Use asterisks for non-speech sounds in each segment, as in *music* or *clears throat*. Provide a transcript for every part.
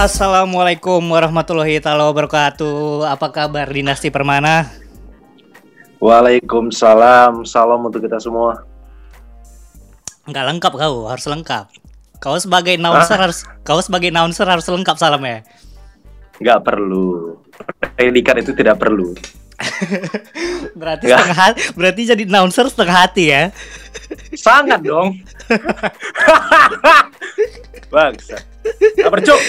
Assalamualaikum warahmatullahi taala wabarakatuh. Apa kabar Dinasti Permana? Waalaikumsalam, salam untuk kita semua. Enggak lengkap kau, harus lengkap. Kau sebagai announcer Hah? harus kau sebagai announcer harus lengkap salamnya. Nggak perlu. Predikat itu tidak perlu. *laughs* Berarti Enggak. setengah hati, berarti jadi announcer setengah hati ya. Sangat dong. Bangsa. Apa cuk?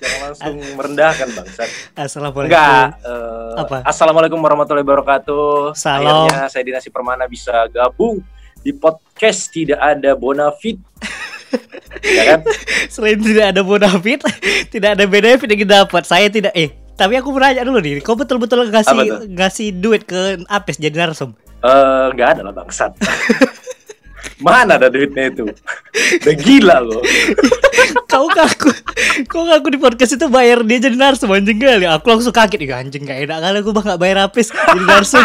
Jangan langsung merendahkan bangsa. Assalamualaikum. Enggak. eh, Apa? Assalamualaikum warahmatullahi wabarakatuh. Salam. Akhirnya saya Dinasti Permana bisa gabung di podcast tidak ada bonafit. ya kan? Selain tidak ada bonafit, tidak ada benefit yang kita dapat. Saya tidak eh tapi aku mau nanya dulu nih, kau betul-betul ngasih ngasih duit ke Apes jadi narsum? Eh, nggak ada lah bangsat. *laughs* Mana ada duitnya itu? Udah gila loh. kau ngaku kau ngaku di podcast itu bayar dia jadi narsum anjing kali aku langsung kaget ya anjing gak enak kali aku bang gak bayar apis jadi narsum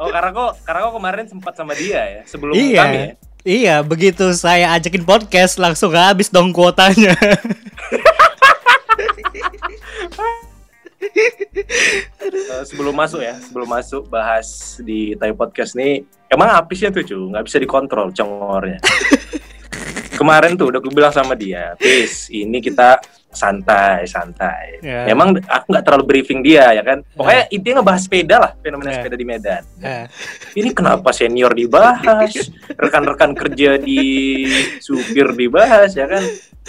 Oh karena kok karena kok kemarin sempat sama dia ya sebelum iya kami ya. iya begitu saya ajakin podcast langsung habis dong kuotanya Eh, sebelum masuk ya, sebelum masuk bahas di Thai Podcast nih, emang apisnya tuh cu, nggak bisa dikontrol congornya. *laughs* Kemarin tuh udah gue bilang sama dia, Pis, ini kita santai, santai. Ya. Emang aku nggak terlalu briefing dia ya kan. Pokoknya intinya ngebahas sepeda lah, fenomena Ya. sepeda di Medan. Eh, Ini kenapa senior dibahas, rekan-rekan kerja di supir dibahas ya kan.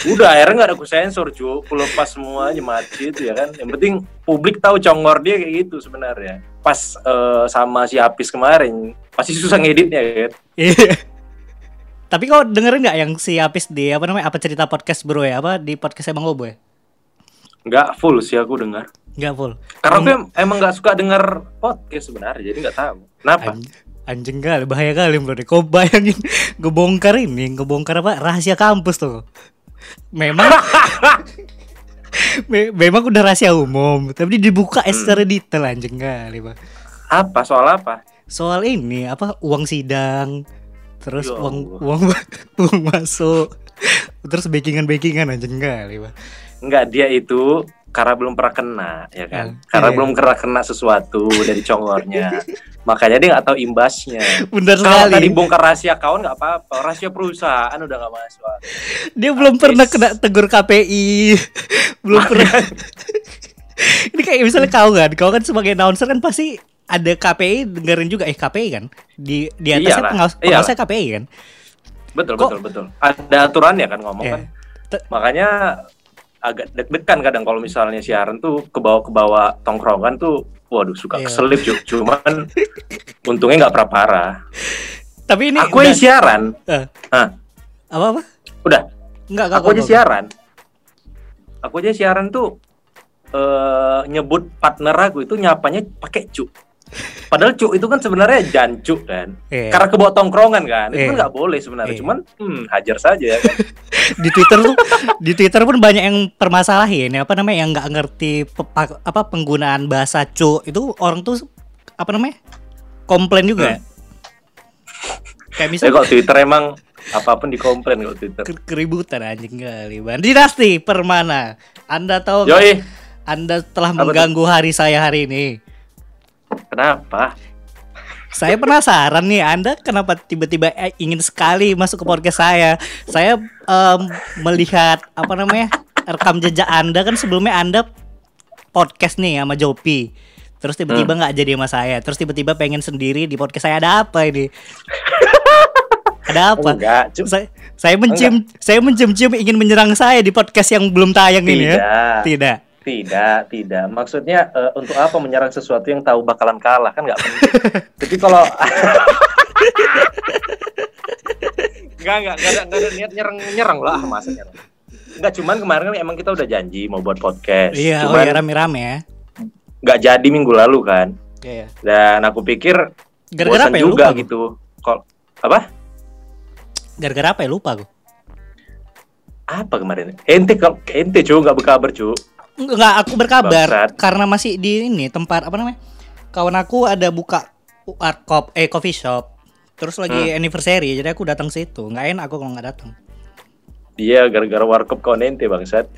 Udah akhirnya nggak ada aku sensor cu, aku lepas semua aja mati itu ya kan. Yang penting publik tahu congor dia kayak gitu sebenarnya. Pas eh, sama si Apis kemarin, pasti susah ngeditnya kan. iya tapi kau dengerin nggak yang si Apis di apa namanya apa cerita podcast bro ya apa di podcast emang Obo ya Nggak full sih aku dengar. nggak full Karena aku em- emang nggak suka denger podcast sebenarnya, jadi nggak tahu. Kenapa? Anj- anjing kali bahaya kali bro kau bayangin *laughs* ngebongkar ini ngebongkar apa rahasia kampus tuh memang me- *laughs* memang udah rahasia umum tapi dibuka eh, secara detail anjing kali Pak. Apa soal apa? soal ini apa uang sidang terus Ya uang uang *laughs* uang masuk terus backingan backingan anjing kali Pak. Enggak, dia itu karena belum pernah kena, ya kan? Ya, karena iya, belum pernah kena sesuatu dari congornya. *laughs* Makanya dia nggak tahu imbasnya. bener Kalau sekali tadi bongkar rahasia kawan nggak apa-apa, rahasia perusahaan udah nggak masuk. dia belum Habis. pernah kena tegur KPI *laughs* belum pernah *laughs* ini kayak misalnya kau kan kau kan sebagai announcer kan pasti ada KPI dengerin juga eh KPI kan di di atasnya Iyalah, pengawas pengawasnya KPI kan Betul, Kok- betul, betul. Ada aturannya kan ngomong Iya. kan. Makanya agak deg-degan kadang kalau misalnya siaran tuh ke bawah ke bawah tongkrongan tuh waduh suka Iya. keselip cuman *laughs* untungnya nggak pernah parah tapi ini aku udah- aja siaran Hah? apa apa? Udah. Enggak aku aja siaran aku aja siaran tuh eh nyebut partner aku itu nyapanya pakai cuk padahal cuk itu kan sebenarnya jancuk kan Iya. karena kebawa tongkrongan kan itu kan Iya. nggak boleh sebenarnya Iya. cuman hmm, hajar saja ya kan *laughs* di Twitter tuh di Twitter pun banyak yang permasalahin apa namanya yang nggak ngerti pe- pa- apa penggunaan bahasa cu itu orang tuh apa namanya komplain juga Hmm. kayak saya misalnya kok Twitter emang apa pun dikomplain kalau Twitter ke- keributan anjing kali. Dinasti Permana Anda tahu? Yoi Anda telah Apa mengganggu hari saya hari ini kenapa Saya penasaran nih, Anda kenapa tiba-tiba eh, ingin sekali masuk ke podcast saya? Saya em, melihat apa namanya rekam jejak Anda kan sebelumnya Anda podcast nih sama Jopi. Terus tiba-tiba nggak jadi sama saya. Terus tiba-tiba pengen sendiri di podcast saya ada apa ini? ada apa? enggak. Saya, saya mencium, saya mencium-cium ingin menyerang saya di podcast yang belum tayang ini ya? tidak Tidak. Tidak. Maksudnya eh, untuk apa menyerang sesuatu yang tahu bakalan kalah kan nggak penting. *laughs* Jadi kalau nggak nggak nggak ada nggak ada niat nyerang nyerang lah masa nyerang. Nggak cuman kemarin kan emang kita udah janji mau buat podcast. Iya, oh cuman ya rame-rame ya. nggak jadi minggu lalu kan. Iya. Dan aku pikir Gara-gara bosan apa ya? juga Lupa gitu. Kok apa? Gara-gara apa ya? Lupa gue. Apa kemarin? Ente kok ente cu nggak berkabar cu. Enggak, aku berkabar Bangsat. karena masih di ini tempat apa namanya? Kawan aku ada buka warkop eh coffee shop. Terus lagi Hmm. anniversary, jadi aku datang situ. Nggak enak aku kalau nggak datang. Iya gara-gara warkop kau ente bangsat.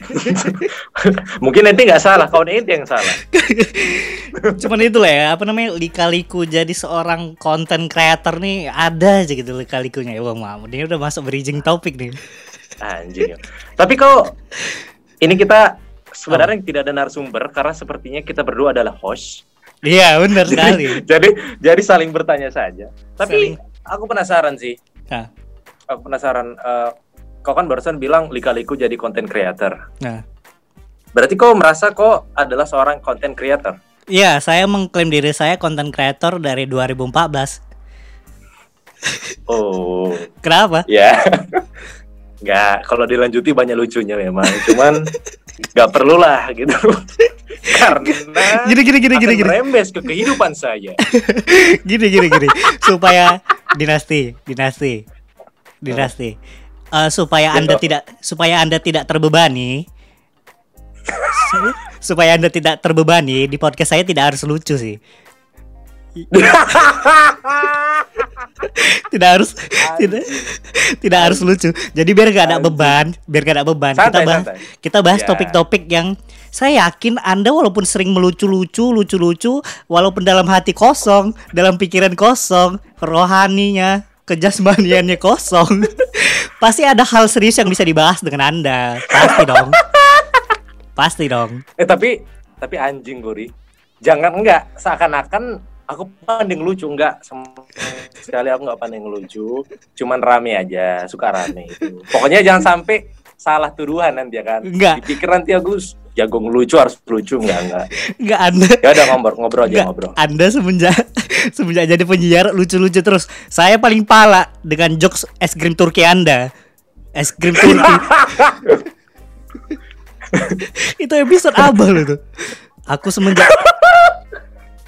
*laughs* Mungkin ente nggak salah, kawan ente yang salah. *laughs* Cuman itu lah ya, apa namanya lika-liku jadi seorang content creator nih ada aja gitu lika-likunya. Ya Bang Mahmud, ini udah masuk bridging topik nih. Anjing. Tapi kok ini kita sebenarnya tidak ada narasumber karena sepertinya kita berdua adalah host. Iya, benar sekali. *laughs* jadi jadi saling bertanya saja. Tapi Saling. aku penasaran sih. Nah, Aku penasaran eh, kau kan barusan bilang lika-liku jadi content creator. nah. Berarti kau merasa kau adalah seorang content creator? Iya, saya mengklaim diri saya content creator dari 2014. Oh, *laughs* Kenapa? ya. Nggak, kalau dilanjuti banyak lucunya memang. Cuman nggak perlu lah gitu. *laughs* Karena Gini gini gini gini gini. merembes ke kehidupan saya. *laughs* gini gini gini supaya dinasti dinasti dinasti Eh, supaya anda Gitu. tidak supaya anda tidak terbebani su- *laughs* supaya anda tidak terbebani di podcast saya tidak harus lucu sih tidak harus tidak tidak harus lucu. Jadi biar gak ada beban biar gak ada beban. Kita Santai, bahas santai. kita bahas Ya. topik-topik yang saya yakin anda walaupun sering melucu-lucu lucu-lucu walaupun dalam hati kosong dalam pikiran kosong rohaninya kejasmaniannya kosong *laughs* pasti ada hal serius yang bisa dibahas dengan anda. Pasti dong. Pasti dong. Eh tapi tapi anjing Gori. Jangan enggak. Seakan-akan aku pandang lucu enggak sama sekali aku enggak pandang lucu. Cuman rame aja, suka rame itu. Pokoknya jangan sampai salah tuduhan nanti ya kan. Enggak. Dipikir nanti aku jago ngelucu harus lucu enggak enggak. nggak anda Ya udah ngobrol ngobrol aja Nggak, ngobrol. Anda semenjak *laughs* semenjak jadi penyiar lucu-lucu terus. Saya paling pala dengan jokes es krim Turki Anda. Es krim Turki. *laughs* itu episode abah loh tuh. Aku semenjak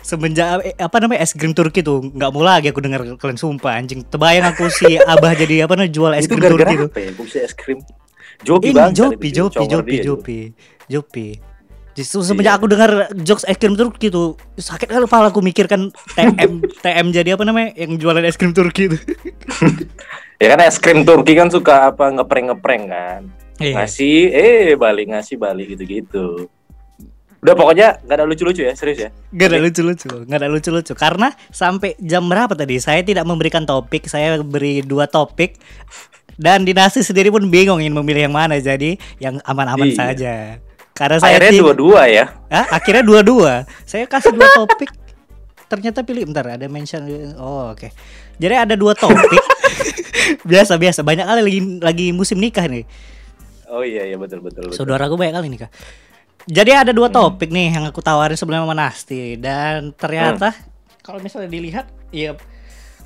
semenjak eh, apa namanya es krim Turki tuh nggak mau lagi aku dengar kalian sumpah anjing. Terbayang aku si abah jadi apa namanya jual es krim Turki tuh. ya? Es krim. Jopi Ini banget Jopi, Jopi, Jopi, Jopi, Jopi. Justru semenjak aku dengar jokes es krim Turki tuh sakit kali kepala aku mikirkan TM TM jadi apa namanya yang jualan es krim Turki itu. *laughs* Ya kan es krim Turki kan suka apa ngepreng-ngepreng kan. Iya. Ngasih eh balik ngasih balik gitu-gitu. Udah pokoknya nggak ada lucu-lucu ya, serius ya. Gak ada lucu-lucu, gak ada lucu-lucu Karena sampai jam berapa tadi Saya tidak memberikan topik Saya beri dua topik Dan dinasti sendiri pun bingung ingin memilih yang mana Jadi yang aman-aman Iya. saja Karena saya Akhirnya dua-dua ya. Hah? Akhirnya dua-dua Saya kasih dua topik Ternyata pilih Bentar ada mention Oh oke Jadi ada dua topik *laughs* Biasa-biasa Banyak kali lagi, lagi musim nikah nih Oh iya iya betul betul. betul. Saudaraku banyak kali nikah. Jadi ada dua Hmm. topik nih yang aku tawarin sebelumnya sama Nasti dan ternyata Hmm. kalau misalnya dilihat ya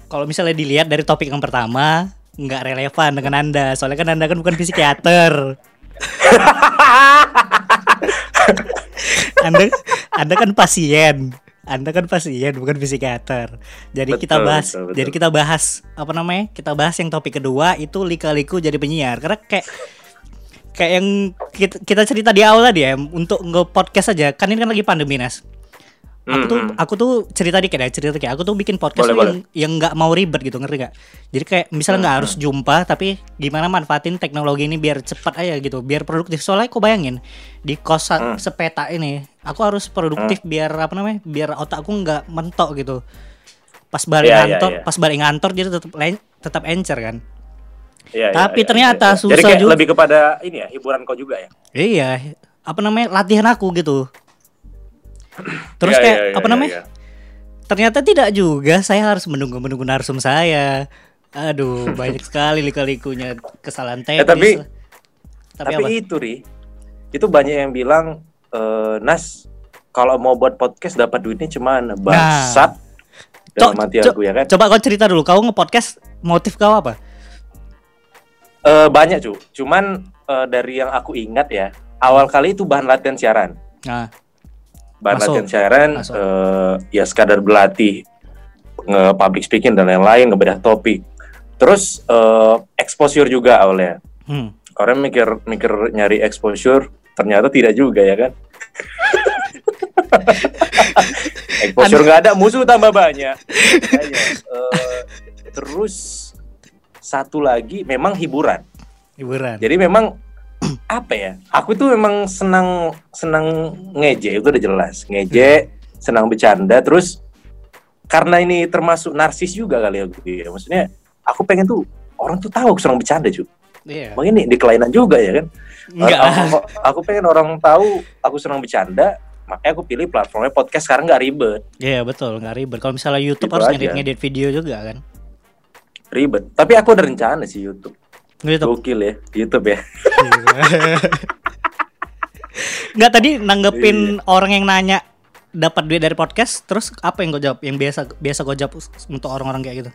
kalau misalnya dilihat dari topik yang pertama nggak relevan dengan Anda. Soalnya kan Anda kan bukan psikiater. *laughs* anda Anda kan pasien. Anda kan pasien bukan psikiater. Jadi kita Betul, bahas betul, betul. jadi kita bahas apa namanya? Kita bahas yang topik kedua itu lika-liku jadi penyiar. Karena kayak kayak yang kita, kita cerita di awal tadi ya untuk nge podcast aja. Kan ini kan lagi pandemi nas aku tuh hmm. aku tuh cerita dikit ya cerita dikit. Aku tuh bikin podcast Boleh, tuh yang yang nggak mau ribet gitu ngerti gak jadi kayak misalnya Hmm, nggak harus jumpa tapi gimana manfaatin teknologi ini biar cepat aja gitu biar produktif. Soalnya aku bayangin di kos Hmm. sepeta ini aku harus produktif biar apa namanya biar otakku nggak mentok gitu. Pas balik Iya, iya, ngantor iya. pas balik ngantor dia tetap tetap encer kan Iya, iya, Tapi iya, ternyata iya. susah Jadi kayak juga. lebih kepada ini ya hiburan kau juga ya. Iya, apa namanya latihan aku gitu. Terus Iya, kayak iya, iya, apa iya, namanya? iya. Ternyata tidak juga. Saya harus menunggu menunggu narsum saya. Aduh, banyak sekali lika-likunya kesalahan teknis. Eh, tapi- lah. tapi, Tapi, apa? itu ri, itu banyak yang bilang eh, Nas kalau mau buat podcast dapat duitnya cuman bangsat. Cok, Dalam hati aku ya kan. Coba kau cerita dulu. Kau nge-podcast motif kau apa? Eh, banyak cu, cuman eh, dari yang aku ingat ya, awal kali itu bahan latihan siaran. Nah, Bahan Masuk. latihan siaran Masuk. eh, ya sekadar berlatih nge public speaking dan lain-lain, ngebedah topik. Terus eh, exposure juga awalnya. hmm. Orang mikir mikir nyari exposure, ternyata tidak juga ya kan. *laughs* exposure nggak ada, musuh tambah banyak. Makanya, eh, terus satu lagi memang hiburan. hiburan. Jadi memang *clears throat* apa ya? Aku tuh memang senang senang ngeje itu udah jelas. Ngeje, senang bercanda terus karena ini termasuk narsis juga kali ya gue. ya. Maksudnya aku pengen tuh orang tuh tahu aku senang bercanda cuy. Iya. Makanya ini di kelainan juga ya kan. Enggak aku, aku, pengen orang tahu aku senang bercanda, makanya aku pilih platformnya podcast sekarang nggak ribet, Iya betul, nggak ribet. Kalau misalnya YouTube Gitu harus ngedit-ngedit video juga kan. Ribet. Tapi aku ada rencana sih YouTube. YouTube. Gokil ya, YouTube ya. *laughs* Nggak tadi nanggepin Iya. orang yang nanya dapat duit dari podcast, terus apa yang gue jawab? Yang biasa biasa gue jawab untuk orang-orang kayak gitu.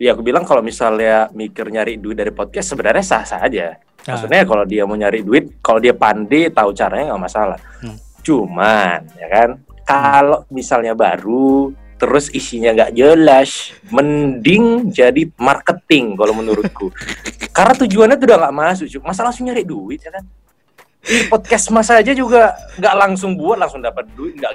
Iya, aku bilang kalau misalnya mikir nyari duit dari podcast sebenarnya sah-sah aja. Ah. Maksudnya kalau dia mau nyari duit, kalau dia pandai tahu caranya nggak masalah. Hmm. Cuman ya kan, kalau misalnya baru terus isinya nggak jelas, mending jadi marketing kalau menurutku. *laughs* Karena tujuannya tuh udah nggak masuk, masa langsung nyari duit ya kan? Podcast mas aja juga nggak langsung buat langsung dapat duit nggak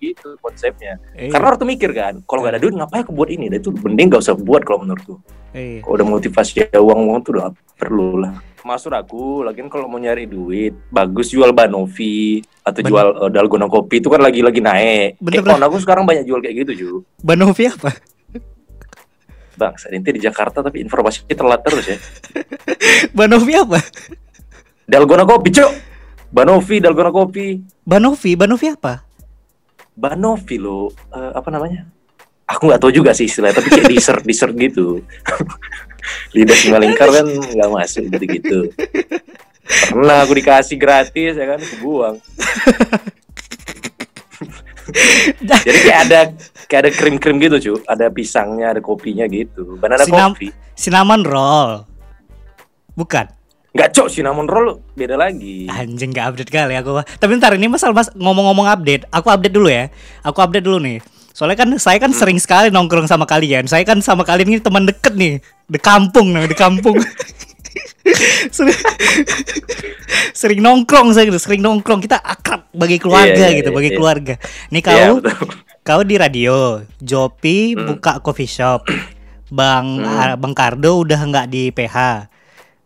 gitu konsepnya. Iya. Karena tuh mikir kan, kalau nggak ada duit ngapain aku buat ini? Dan itu mending nggak usah buat kalau menurutku. Iya. Kalau udah motivasi ya uang uang tuh udah perlu lah. Masuk aku, lagian kalau mau nyari duit, bagus jual banovi atau Ban- jual eh, dalgona kopi itu kan lagi-lagi naik. Bener, eh, kawan aku sekarang banyak jual kayak gitu Ju. Banovi apa? Bang, saat ini di Jakarta tapi informasinya telat terus ya. *laughs* Banovi apa? Dalgona kopi, cuk. Banovi, dalgona kopi. Banovi, Banovi apa? Banovi lo, eh, apa namanya? Aku nggak tahu juga sih istilahnya, tapi kayak dessert, dessert gitu. *laughs* Lidah singa lingkar kan nggak masuk gitu gitu. Pernah aku dikasih gratis ya kan, aku buang. *laughs* Jadi kayak ada kayak ada krim-krim gitu cu, ada pisangnya, ada kopinya gitu. Banana Sinam- coffee. Cinnamon roll. Bukan. Nggak cok, cinnamon roll beda lagi. Anjing gak update kali aku. Tapi ntar ini masalah mas ngomong-ngomong update. Aku update dulu ya. Aku update dulu nih. Soalnya kan saya kan sering sekali nongkrong sama kalian. Saya kan sama kalian ini teman deket nih. Di kampung nih, di kampung. *laughs* sering, sering nongkrong saya gitu, sering nongkrong. Kita akrab bagi keluarga Iya, iya, gitu, iya, bagi iya. keluarga. Nih Iya, kau betul. kau di radio, Jopi Hmm. buka coffee shop. Bang Hmm. Bang Kardo udah nggak di PH.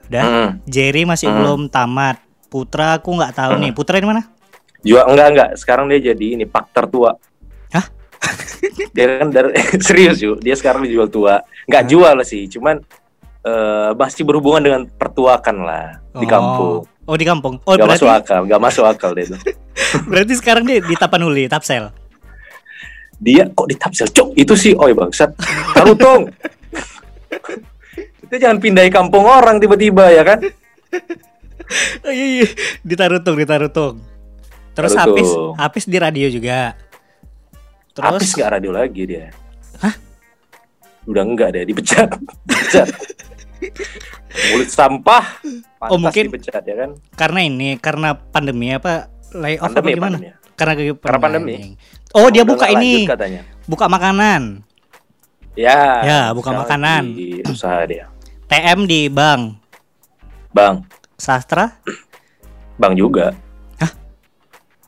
Udah. Hmm. Jerry masih Hmm. belum tamat. Putra aku nggak tahu nih. Putra di mana? Jual enggak enggak, sekarang dia jadi ini pak tertua. Hah? *laughs* dia kan dari *laughs* serius yuk, dia sekarang dijual tua. Enggak Hah? jual sih, cuman eh masih berhubungan dengan pertuakan lah di Oh. kampung. Oh di kampung. Oh Gak berarti masuk akal, gak masuk akal dia tuh. *laughs* berarti sekarang dia di Tapanuli, Tapsel. Dia kok di Tapsel, cok itu sih, oi bangsat. Tarutung. Itu jangan pindahi kampung orang tiba-tiba ya kan? *laughs* Iya, iya. Di Tarutung, di Tarutung. Terus Tarutung. habis habis di radio juga. Terus Habis nggak radio lagi dia. Hah? Udah enggak deh, dipecat. dipecat. *laughs* Mulut sampah. Pantas Oh, mungkin- dipecat ya kan? karena ini karena pandemi apa layoff apa Pandemi, gimana? pandemi. Karena, Karena pandemi. Oh, dia buka ini. lanjut katanya. Buka makanan. Ya. Ya, buka makanan. Di usaha dia. TM di Bank Bang, Sastra. bang juga.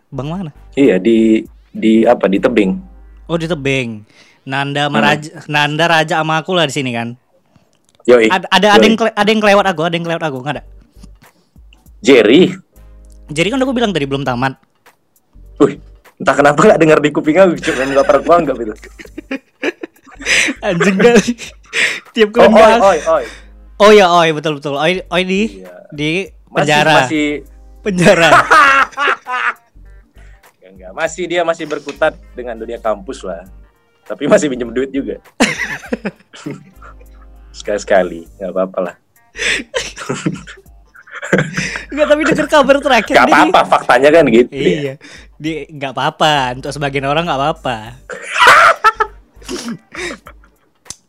Bang mana? Iya di di apa di tebing. Oh, di Tebing. Nanda Hmm. Meraja, Nanda Raja sama aku lah di sini kan. Yoi. Ada ada ada yang ada yang kelewat aku, ada yang kelewat aku, nggak ada. Jerry. Jadi kan aku bilang tadi belum tamat. Wih, entah kenapa nggak dengar di kuping aku, cuma nggak pernah gua anggap itu. *laughs* Anjing kali. Tiap Oh, kali oi, bahas- oi, oi. Oh ya, oi betul betul. Oi, oi di Iya. di Masih, penjara. masih Penjara. *laughs* Enggak, enggak. Masih dia masih berkutat dengan dunia kampus lah. Tapi masih pinjam duit juga. *laughs* Sekali-sekali, nggak apa-apa lah. *laughs* Enggak, tapi dengar kabar terakhir Nggak dia di- apa-apa, faktanya kan gitu. ya. Iya. Di nggak apa-apa, untuk sebagian orang nggak apa-apa.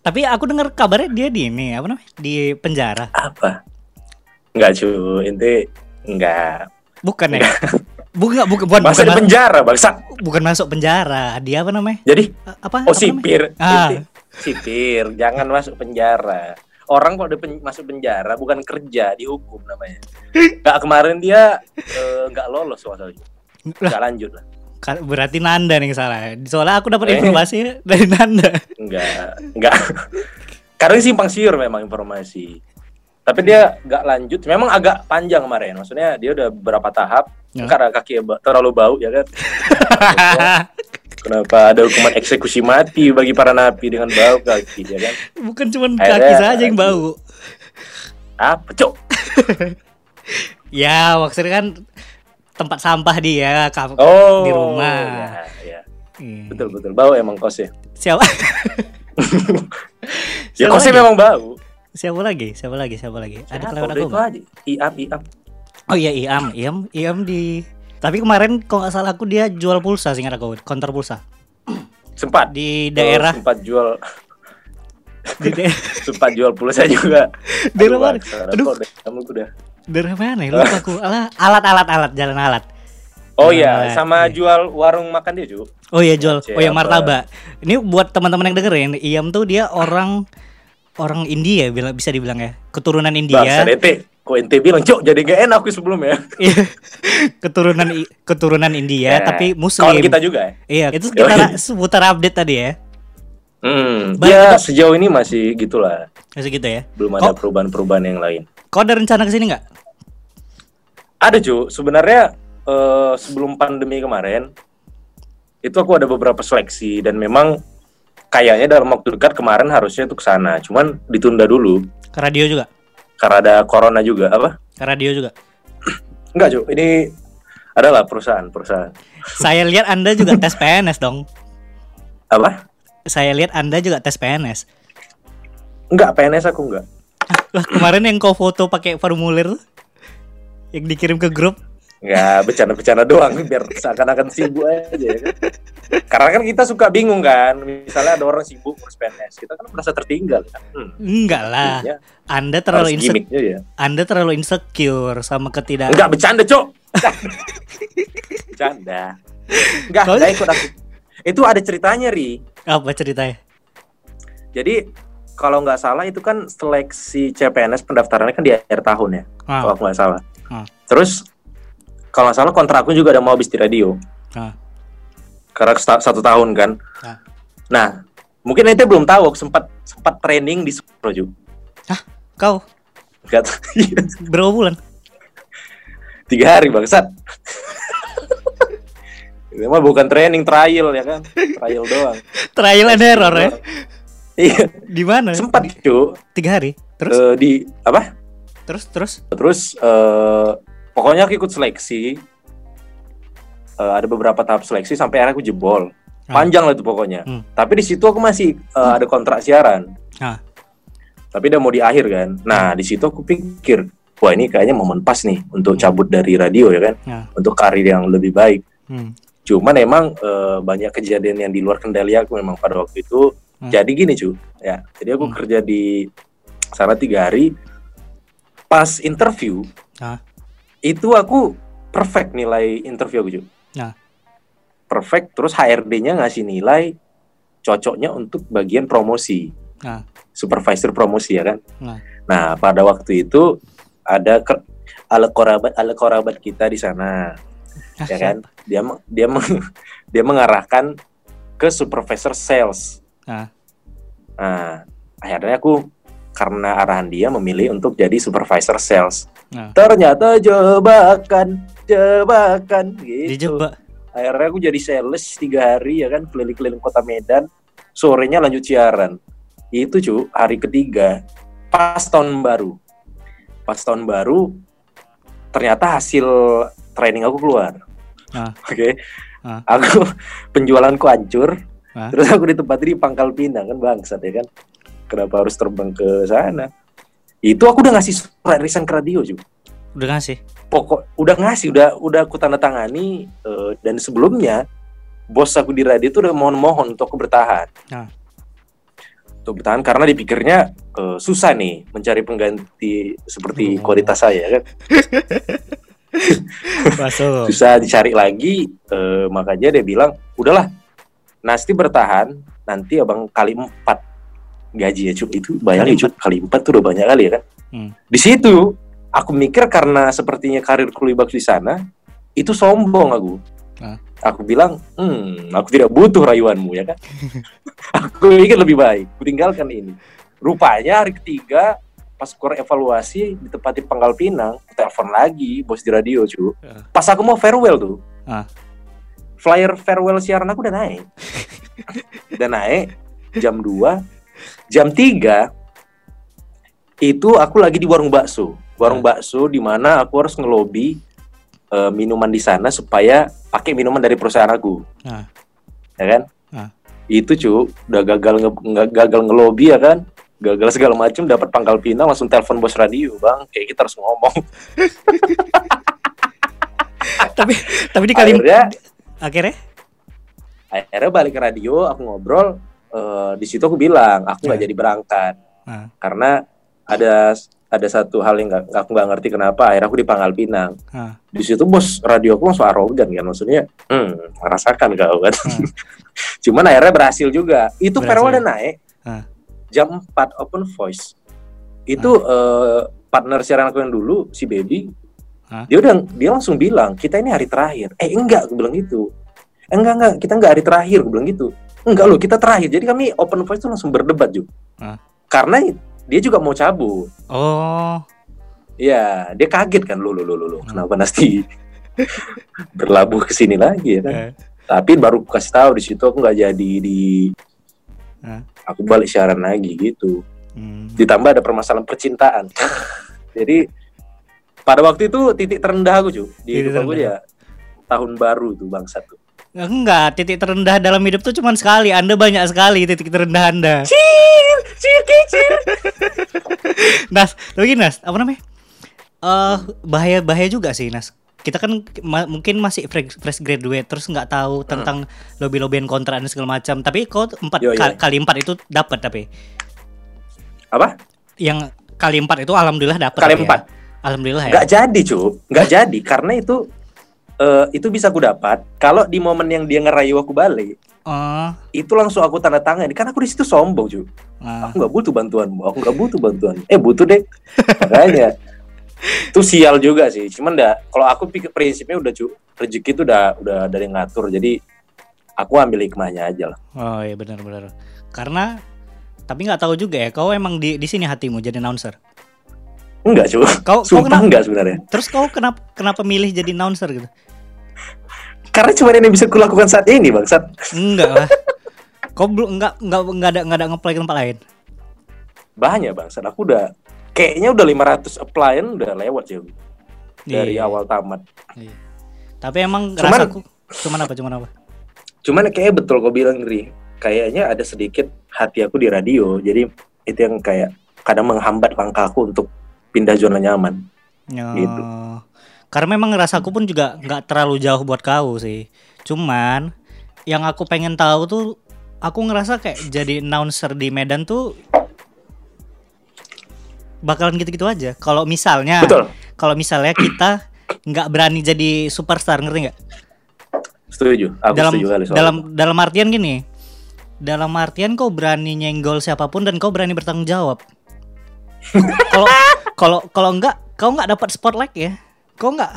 Tapi aku dengar kabarnya dia di ini apa namanya? Di penjara. Apa? Enggak, cu. Inti enggak. Bukan ya? Bukan bukan bukan Masa di bukan, penjara, bangsa. bukan masuk penjara. Dia apa namanya? Jadi, Apa? oh apa sipir. Ah. Inti, sipir. Jangan masuk penjara. Orang kalau pen- masuk penjara bukan kerja, dihukum namanya. Enggak kemarin dia eh, enggak lolos soalnya. Enggak lanjut lah. Berarti Nanda nih salah. Soalnya aku dapat Eh. informasi dari Nanda. Enggak, enggak. Karena simpang siur memang informasi. tapi dia nggak lanjut memang agak panjang kemarin maksudnya dia udah beberapa tahap Ya. karena kaki terlalu bau ya kan *laughs* kenapa ada hukuman eksekusi mati bagi para napi dengan bau kaki ya kan Bukan cuma kaki saja yang bau. apa cok *laughs* Ya, maksudnya kan tempat sampah dia ka- oh di rumah. ya, ya. Hmm. betul betul bau emang kosnya *laughs* Siapa? ya Siapa kosnya lagi? memang bau Siapa lagi? Siapa lagi? Siapa lagi? Ada Siapa? kelewat Udah aku itu iap iap Oh iya Iam, Iam, Iam di. Tapi kemarin kalau nggak salah aku dia jual pulsa singkat aku, counter pulsa sempat di daerah Oh, sempat jual di *laughs* daerah sempat jual pulsa juga Aduh, mana? bangsa, Aduh. kamu udah daerah mana ya? Lupa aku. Alat alat alat jalan alat. oh iya sama iya. jual warung makan dia juga Oh iya jual. Oh iya martabak. Ini buat teman-teman yang dengerin, Iam tuh dia orang orang India bila bisa dibilang ya. Keturunan Bangsa India. DT kok ente bilang cok jadi gak enak aku sebelumnya *laughs* Iya. keturunan keturunan India Ya, tapi muslim. kawan kita juga ya Iya, itu kita seputar update tadi ya. hmm, Baik, dia itu- sejauh ini masih gitulah Masih gitu ya. belum ada perubahan-perubahan yang lain Kau ada rencana ke sini nggak? Ada cu sebenarnya eh, sebelum pandemi kemarin itu aku ada beberapa seleksi dan memang kayaknya dalam waktu dekat kemarin harusnya itu ke sana. Cuman ditunda dulu. Ke radio juga? karena ada corona juga. Apa? Ke radio juga. *clears throat* enggak cu ini adalah perusahaan perusahaan. *laughs* Saya lihat Anda juga tes PNS dong. apa? Saya lihat Anda juga tes PNS. enggak PNS aku enggak. *laughs* Lah, kemarin yang kau foto pakai formulir tuh, yang dikirim ke grup. Nggak bercanda-bercanda doang biar seakan-akan sibuk aja ya kan. Karena kan kita suka bingung kan, misalnya ada orang sibuk ngurus PNS, kita kan merasa tertinggal kan. Hmm, Enggak lah. jadinya Anda terlalu insecure. ya. Anda terlalu insecure sama ketidak. Enggak bercanda, Cok. Bercanda. Enggak, Kalau- enggak ikut aku. Itu ada ceritanya, Ri. Apa ceritanya? Jadi kalau nggak salah itu kan seleksi CPNS pendaftarannya kan di akhir tahun ya, kalau Ah, aku nggak salah. Terus kalau nggak salah kontrakku juga ada mau habis di radio. ah. karena satu tahun kan. Ah. Nah, mungkin ente belum tahu aku sempat sempat training di Projo. Kau Enggak *laughs* berapa bulan? tiga hari bangsat. Itu mah bukan training trial ya kan, trial doang. Trial and error ya? *laughs* Iya, Di mana? sempat cu Tiga hari. Terus, Eh, di apa? terus, terus. Terus eh pokoknya aku ikut seleksi. Eh, ada beberapa tahap seleksi sampai akhirnya aku jebol. Ah. Panjang lah itu pokoknya. Hmm. Tapi di situ aku masih eh, ada kontrak siaran. Ah. Tapi udah mau di akhir kan. Nah, di situ aku pikir, wah ini kayaknya momen pas nih untuk cabut dari radio ya kan. Ah. Untuk karir yang lebih baik. Hmm. Cuman emang eh, banyak kejadian yang di luar kendali aku memang pada waktu itu. Hmm. Jadi gini cu, ya. Jadi aku Hmm. kerja di sana tiga hari. Pas interview, Ah. Itu aku perfect nilai interview aku cu. Nah. Perfect. Terus HRD-nya ngasih nilai cocoknya untuk bagian promosi. Ah. Supervisor promosi ya kan. Nah. Nah, pada waktu itu ada ke, ala korabat ala korabat kita di sana Ah, ya kan dia dia meng- *laughs* dia mengarahkan ke supervisor sales Ah. nah akhirnya aku karena arahan dia memilih untuk jadi supervisor sales Nah. ternyata jebakan jebakan gitu Dijebak. akhirnya aku jadi sales tiga hari ya kan keliling-keliling kota Medan sorenya lanjut siaran itu cu hari ketiga pas tahun baru pas tahun baru ternyata hasil training aku keluar Ah. *laughs* oke Ah. aku *laughs* penjualanku hancur Ah. terus aku ditempati di Pangkal Pinang kan bangsat ya kan kenapa harus terbang ke sana itu aku udah ngasih surat resign ke radio juga Udah ngasih. pokok udah ngasih udah udah aku tanda tangani eh, dan sebelumnya bos aku di radio itu udah mohon-mohon untuk aku bertahan Ah. untuk bertahan karena dipikirnya eh, susah nih mencari pengganti seperti Oh. kualitas saya kan *laughs* susah dicari lagi eh, makanya dia bilang udahlah Nasti bertahan nanti abang kali empat gaji ya cuk itu bayangin cuk kali empat tuh udah banyak kali ya kan Hmm. di situ aku mikir karena sepertinya karir bagus di sana itu sombong aku Ah. aku bilang hmm aku tidak butuh rayuanmu ya kan *laughs* aku pikir lebih baik aku tinggalkan ini rupanya hari ketiga pas keluar evaluasi di tempat di Pangkal Pinang, telepon lagi bos di radio cu. Ya. Pas aku mau farewell tuh, Ah. flyer farewell siaran aku udah naik, *laughs* udah naik jam 2 jam 3 itu aku lagi di warung bakso, warung bakso di mana aku harus ngelobi eh, minuman di sana supaya pakai minuman dari perusahaan aku, Ah. ya kan? Ah. Itu cu, udah gagal nge, gagal ngelobi ya kan? Gagal segala macam, dapat pangkal pinang, langsung telepon bos radio, bang. Kayak kita harus ngomong. *laughs* tapi tapi di kali Akhirnya, akhirnya akhirnya balik ke radio, aku ngobrol. Eh, di situ aku bilang, aku nggak Ya. jadi berangkat Ah. karena ada ada satu hal yang nggak aku nggak ngerti kenapa. Akhirnya aku di Pangkal Pinang. Ah. Di situ bos radio aku langsung arogan kan, maksudnya, hmm, rasakan kau kan. Hmm. Cuman akhirnya berhasil juga. Itu farewell udah naik. Ah. Jam 4 open voice. Itu eh, partner siaran aku yang dulu si Baby. Ah. Dia udah dia langsung bilang, "Kita ini hari terakhir." Eh, enggak, aku bilang gitu. "Eh, enggak, enggak, kita enggak hari terakhir, aku bilang gitu. Enggak loh, kita terakhir. Jadi kami open voice itu langsung berdebat juga. Ah. Karena dia juga mau cabut. oh Iya, dia kaget kan, lo lo lo lo, Hmm. kenapa Nasti *laughs* berlabuh ke sini lagi ya kan? eh, Tapi baru kasih tahu di situ aku nggak jadi di Ah. aku balik siaran lagi gitu. hmm. Ditambah ada permasalahan percintaan. *laughs* jadi pada waktu itu titik terendah aku cuy di Titik hidup aku ya tahun baru tuh bangsa tuh. Enggak titik terendah dalam hidup tuh cuma sekali anda banyak sekali titik terendah anda Cil, cil, kecil. *laughs* Nas tapi gini Nas apa namanya eh bahaya bahaya juga sih Nas kita kan ma- mungkin masih fresh, fresh graduate terus nggak tahu tentang lobby lobbyan kontrak dan segala macam tapi kau empat Yo, yo. kali, kali empat itu dapat tapi Apa? yang kali empat itu alhamdulillah dapat Kali ya. empat. alhamdulillah ya Nggak jadi cuy, nggak jadi karena itu eh, itu bisa aku dapat kalau di momen yang dia ngerayu aku balik. Oh itu langsung aku tanda tangan kan aku di situ sombong cuy ah. aku nggak butuh bantuanmu aku nggak butuh bantuan eh butuh deh. *laughs* Makanya itu sial juga sih. Cuman dah kalau aku pikir prinsipnya udah cu rezeki itu udah udah dari ngatur. Jadi aku ambil hikmahnya aja lah. Oh iya benar-benar karena tapi nggak tahu juga ya kau emang di di sini hatimu jadi announcer? Enggak cu kau kau sumpah kenapa? enggak sebenarnya. Terus kau kenapa kenapa milih jadi announcer gitu karena cuma ini yang bisa kulakukan saat ini bangsat enggak lah kau belum enggak enggak enggak ada enggak ada ngeplay ke tempat lain banyak bangsat aku udah kayaknya udah 500 applyan udah lewat sih dari Iya. awal tamat Iya. Tapi emang Cuman- rasaku cuman apa cuman apa? cuman kayaknya betul kau bilang Ri kayaknya ada sedikit hati aku di radio jadi itu yang kayak kadang menghambat langkahku untuk pindah zona nyaman Ya. Gitu. Karena memang rasaku pun juga nggak terlalu jauh buat kau sih. Cuman yang aku pengen tahu tuh aku ngerasa kayak jadi announcer di Medan tuh bakalan gitu-gitu aja. Kalau misalnya kalau misalnya kita nggak berani jadi superstar ngerti nggak? setuju aku dalam setuju kali soal dalam itu. dalam artian gini dalam artian kau berani nyenggol siapa pun dan kau berani bertanggung jawab *laughs* kalau kalau kalau enggak kau nggak dapat spotlight ya kau nggak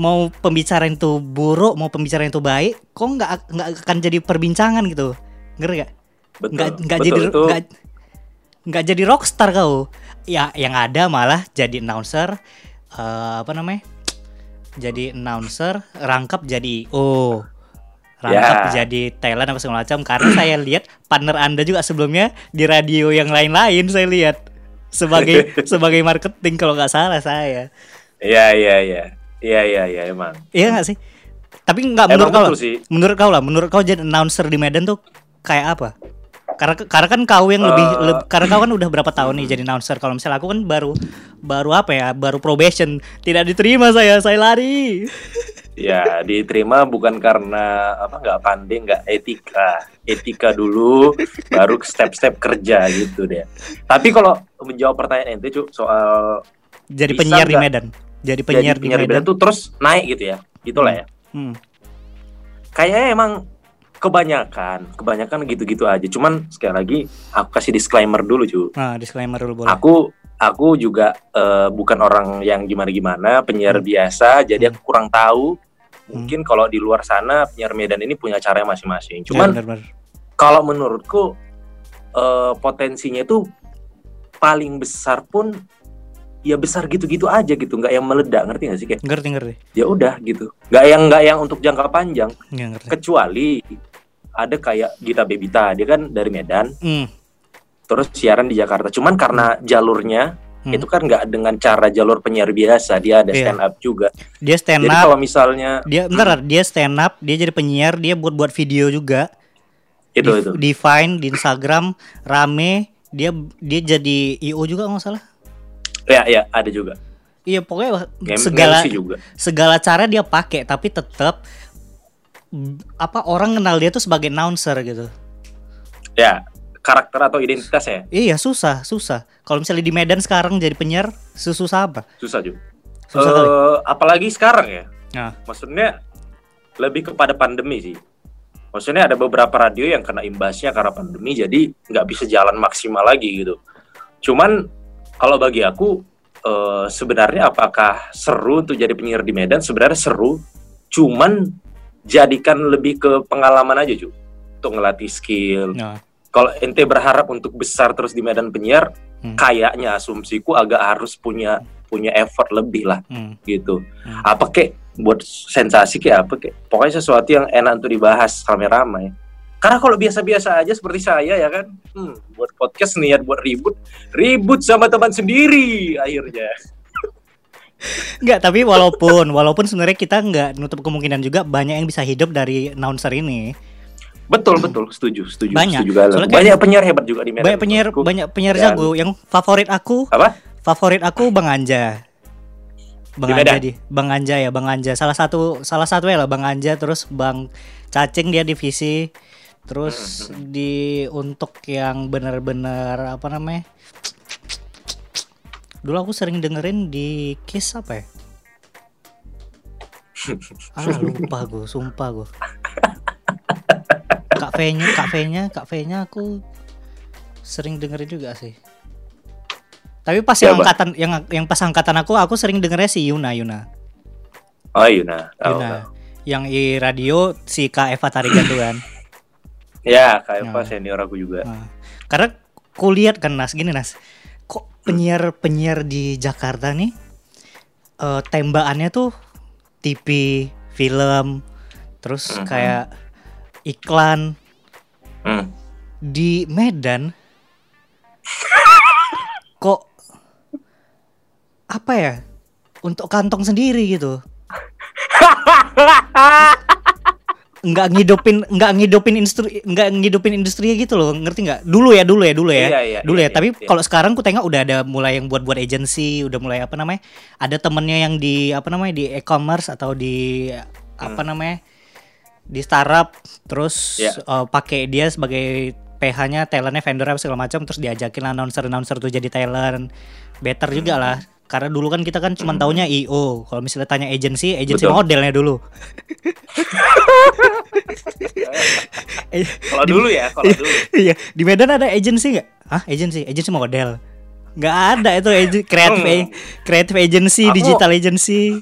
mau pembicaraan itu buruk mau pembicaraan itu baik kau nggak nggak akan jadi perbincangan gitu? Ngerti gak nggak nggak jadi nggak nggak jadi rockstar kau. Ya yang ada malah jadi announcer eh, apa namanya? Jadi announcer rangkap jadi oh rangkap Ya. jadi talent apa segala macam. Karena *clears throat* saya lihat partner anda juga sebelumnya di radio yang lain-lain saya lihat. Sebagai *laughs* sebagai marketing kalau nggak salah saya iya iya iya. Iya iya iya emang. Iya nggak sih? Tapi nggak menurut kau lah. sih. Menurut kau lah menurut kau jadi announcer di Medan tuh kayak apa? Karena karena kan kau yang lebih leb- karena kau kan udah berapa tahun nih jadi announcer. Kalau misalnya aku kan baru baru apa ya baru probation. Tidak diterima saya saya lari. Ya diterima bukan karena apa nggak pandai nggak etika. Etika dulu baru step-step kerja gitu deh. Tapi kalau menjawab pertanyaan ente Cuk, soal jadi penyiar di? Medan jadi penyiar, jadi penyiar di Medan tuh terus naik gitu ya gitulah ya. Hmm. kayaknya emang kebanyakan kebanyakan gitu-gitu aja. Cuman sekali lagi aku kasih disclaimer dulu cu nah disclaimer dulu boleh. Aku aku juga eh, bukan orang yang gimana-gimana penyiar Hmm. biasa jadi aku kurang tahu. Mungkin kalau di luar sana penyiar Medan ini punya caranya masing-masing. Ya, cuman benar-benar. kalau menurutku eh, potensinya itu paling besar pun ya besar gitu-gitu aja gitu nggak yang meledak ngerti nggak sih kayak ngerti ngerti. ya udah gitu. Nggak yang nggak yang untuk jangka panjang. Nggak ngerti. Kecuali ada kayak Gita Bebita dia kan dari Medan Hmm, terus siaran di Jakarta. Cuman karena jalurnya hmm. itu kan nggak dengan cara jalur penyiar biasa dia ada Iya. stand up juga. Dia stand jadi up kalau misalnya dia bentar dia stand up dia jadi penyiar dia buat buat video juga. Itu di, itu. Di Vine di Instagram rame dia dia jadi IO juga nggak salah ya ya ada juga. Iya pokoknya Ngem- segala juga. segala cara dia pakai tapi tetap apa orang kenal dia tuh sebagai announcer gitu. Ya karakter atau identitas ya? Iya susah susah. Kalau misalnya di Medan sekarang jadi penyiar susah apa? Susah juga. Susah kali. Eh, apalagi sekarang ya? Nah. maksudnya lebih kepada pandemi sih. Maksudnya ada beberapa radio yang kena imbasnya karena pandemi jadi nggak bisa jalan maksimal lagi gitu. Cuman kalau bagi aku eh, sebenarnya apakah seru untuk jadi penyiar di Medan sebenarnya seru cuman jadikan lebih ke pengalaman aja cuy untuk ngelatih skill Nah, kalau ente berharap untuk besar terus di Medan penyiar Hmm. kayaknya asumsiku agak harus punya punya effort lebih lah hmm. gitu. Hmm. Apa kek buat sensasi kek apa kek. Pokoknya sesuatu yang enak untuk dibahas rame-rame. Karena kalau biasa-biasa aja seperti saya ya kan, hmm, buat podcast niat buat ribut, ribut sama teman sendiri akhirnya. Enggak, tapi walaupun walaupun sebenarnya kita nggak nutup kemungkinan juga banyak yang bisa hidup dari announcer ini. Betul betul, setuju, setuju, Banyak. setuju. Soalnya kayak- Banyak penyiar hebat juga di Medan. Banyak penyiar menurutku. banyak penyiar Dan- jago. Yang favorit aku Apa? favorit aku Bang Anja. Bang Di Anja di Bang Anja ya, Bang Anja. Salah satu salah satu ya lah Bang Anja terus Bang Cacing dia divisi terus di untuk yang benar-benar apa namanya? Dulu aku sering dengerin di Kiss apa ya? *laughs* ah lupa gue, sumpah gue. Kak V-nya, Kak V-nya, Kak V-nya aku sering dengerin juga sih. Tapi pas yang Siapa? angkatan yang yang pas angkatan aku aku sering dengernya si Yuna Yuna. Oh iya, nah. tahu, Yuna. tahu. Yang di radio si Kak Eva Tarigan tuh kan. Ya, kayak apa Nah. senior aku juga. Nah, karena kulihat kan Nas gini Nas. Kok penyiar-penyiar di Jakarta nih eh, tembakannya tuh TV, film, terus Mhm. kayak iklan Hmm. di Medan *laughs* kok apa ya untuk kantong sendiri gitu *laughs* nggak ngidupin nggak ngidupin industri nggak ngidupin industri gitu loh ngerti nggak dulu ya dulu ya dulu ya Iya, iya, dulu iya, ya tapi iya. kalau sekarang ku tengok udah ada mulai yang buat buat agency udah mulai apa namanya ada temennya yang di apa namanya di e-commerce atau di apa namanya di startup terus Iya. eh, pakai dia sebagai PH-nya talentnya vendor apa segala macam terus diajakin announcer announcer tuh jadi talent better juga Hmm. lah karena dulu kan kita kan cuma taunya IO kalau misalnya tanya agency agency Betul. modelnya dulu *laughs* Kalau dulu ya, kalau dulu. *laughs* Iya, di Medan ada agency nggak? Hah, agency, agency model. Nggak ada itu creative Hmm. creative agency, Aku- digital agency.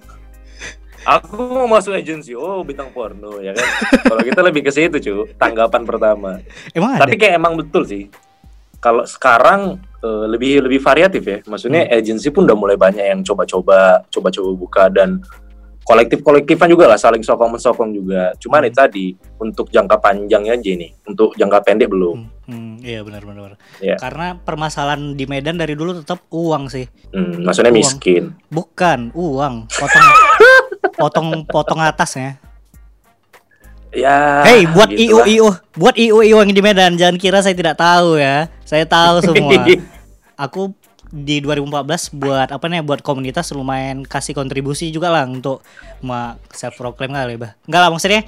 Aku mau masuk agensi, oh bintang porno ya kan. Kalau kita lebih ke situ cu, tanggapan pertama. Emang ada? Tapi kayak emang betul sih. Kalau sekarang eh, lebih lebih variatif ya. Maksudnya Hmm. agensi pun udah mulai banyak yang coba-coba, coba-coba buka dan kolektif-kolektifan juga lah saling sokong mensokong juga. Cuman Hmm. itu tadi untuk jangka panjangnya aja nih, untuk jangka pendek belum. Hmm, hmm, iya benar benar. benar. Iya. Karena permasalahan di Medan dari dulu tetap uang sih. Hmm, maksudnya Uang. miskin. Bukan uang, potong *laughs* potong potong atasnya. Ya. Hei, buat IO gitulah. IO, buat IO IO yang di Medan, jangan kira saya tidak tahu ya. Saya tahu *laughs* semua. Aku di 2014 buat apa nih buat komunitas lumayan kasih kontribusi juga lah untuk self proclaim kali bah. Enggak lah maksudnya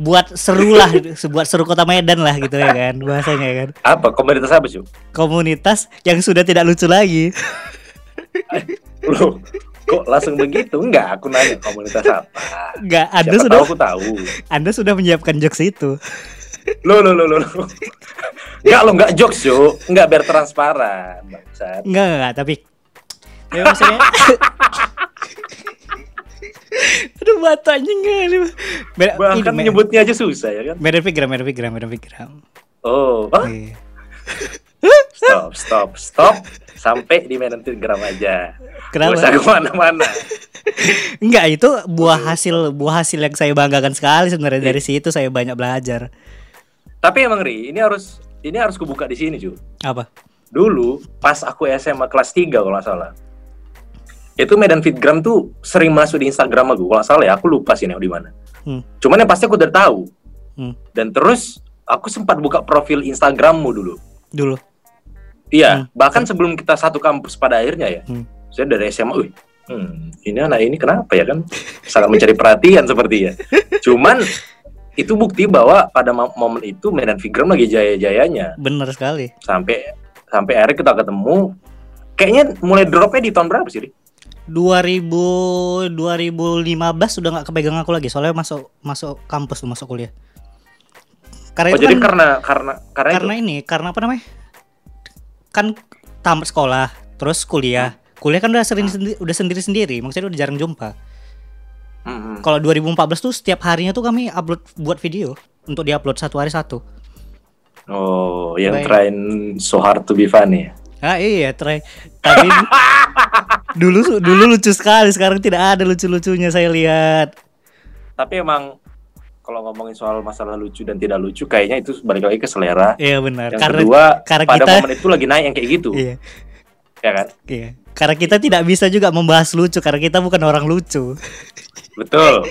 buat seru lah, *laughs* buat seru kota Medan lah gitu ya kan bahasanya kan. Apa komunitas apa cu? Komunitas yang sudah tidak lucu lagi. Loh, kok langsung begitu? Enggak, aku nanya komunitas apa. Enggak, Anda Siapa sudah tahu aku tahu. Anda sudah menyiapkan jokes itu. Lo lo lo lo. lo. Enggak lo enggak jokes, Cuk. Enggak biar transparan, bangsat. Enggak, enggak, tapi ya maksudnya Aduh batu anjing kali. Bahkan ini, me- menyebutnya aja susah ya kan. Pigram, Medan Pigram, Medan Pigram. Oh, ah, Iya. Stop, stop, stop. Sampai di Medan Telegram aja. Kenapa? Usah ke mana-mana. Enggak, itu buah hasil buah hasil yang saya banggakan sekali sebenarnya dari situ saya banyak belajar. Tapi emang Ri, ini harus ini harus kubuka di sini, Ju. Apa? Dulu pas aku SMA kelas 3 kalau nggak salah. Itu Medan Fitgram tuh sering masuk di Instagram aku. Kalau nggak salah ya, aku lupa sih di mana. Hmm. Cuman yang pasti aku udah tahu. Hmm. Dan terus aku sempat buka profil Instagrammu dulu. Dulu. Iya, Hmm. bahkan sebelum kita satu kampus pada akhirnya ya. Hmm. Saya dari SMA, wih, hmm, ini anak ini kenapa ya kan? Sangat mencari perhatian sepertinya. Cuman itu bukti bahwa pada mo- momen itu Medan Fitgram lagi jaya-jayanya. Bener sekali. Sampai sampai akhirnya kita ketemu. Kayaknya mulai dropnya di tahun berapa sih? Ri? 2000 2015 sudah nggak kepegang aku lagi soalnya masuk masuk kampus tuh masuk kuliah. Karena Oh, itu jadi kan karena karena karena, karena ini karena apa namanya? Kan tamat sekolah, terus kuliah. Kuliah kan udah sering sendi- udah sendiri-sendiri, maksudnya udah jarang jumpa. Hmm, hmm. Kalau 2014 tuh setiap harinya tuh kami upload buat video untuk diupload satu hari satu. Oh, yang Baik. trying so hard to be funny. ya? Ah iya, try. Tapi *laughs* dulu dulu lucu sekali, sekarang tidak ada lucu-lucunya saya lihat. Tapi emang kalau ngomongin soal masalah lucu dan tidak lucu, kayaknya itu balik lagi ke selera. Iya benar. Yang Karena kedua, karena pada kita- momen itu lagi naik yang kayak gitu, iya, ya kan? iya. Karena kita tidak bisa juga membahas lucu karena kita bukan orang lucu. Betul.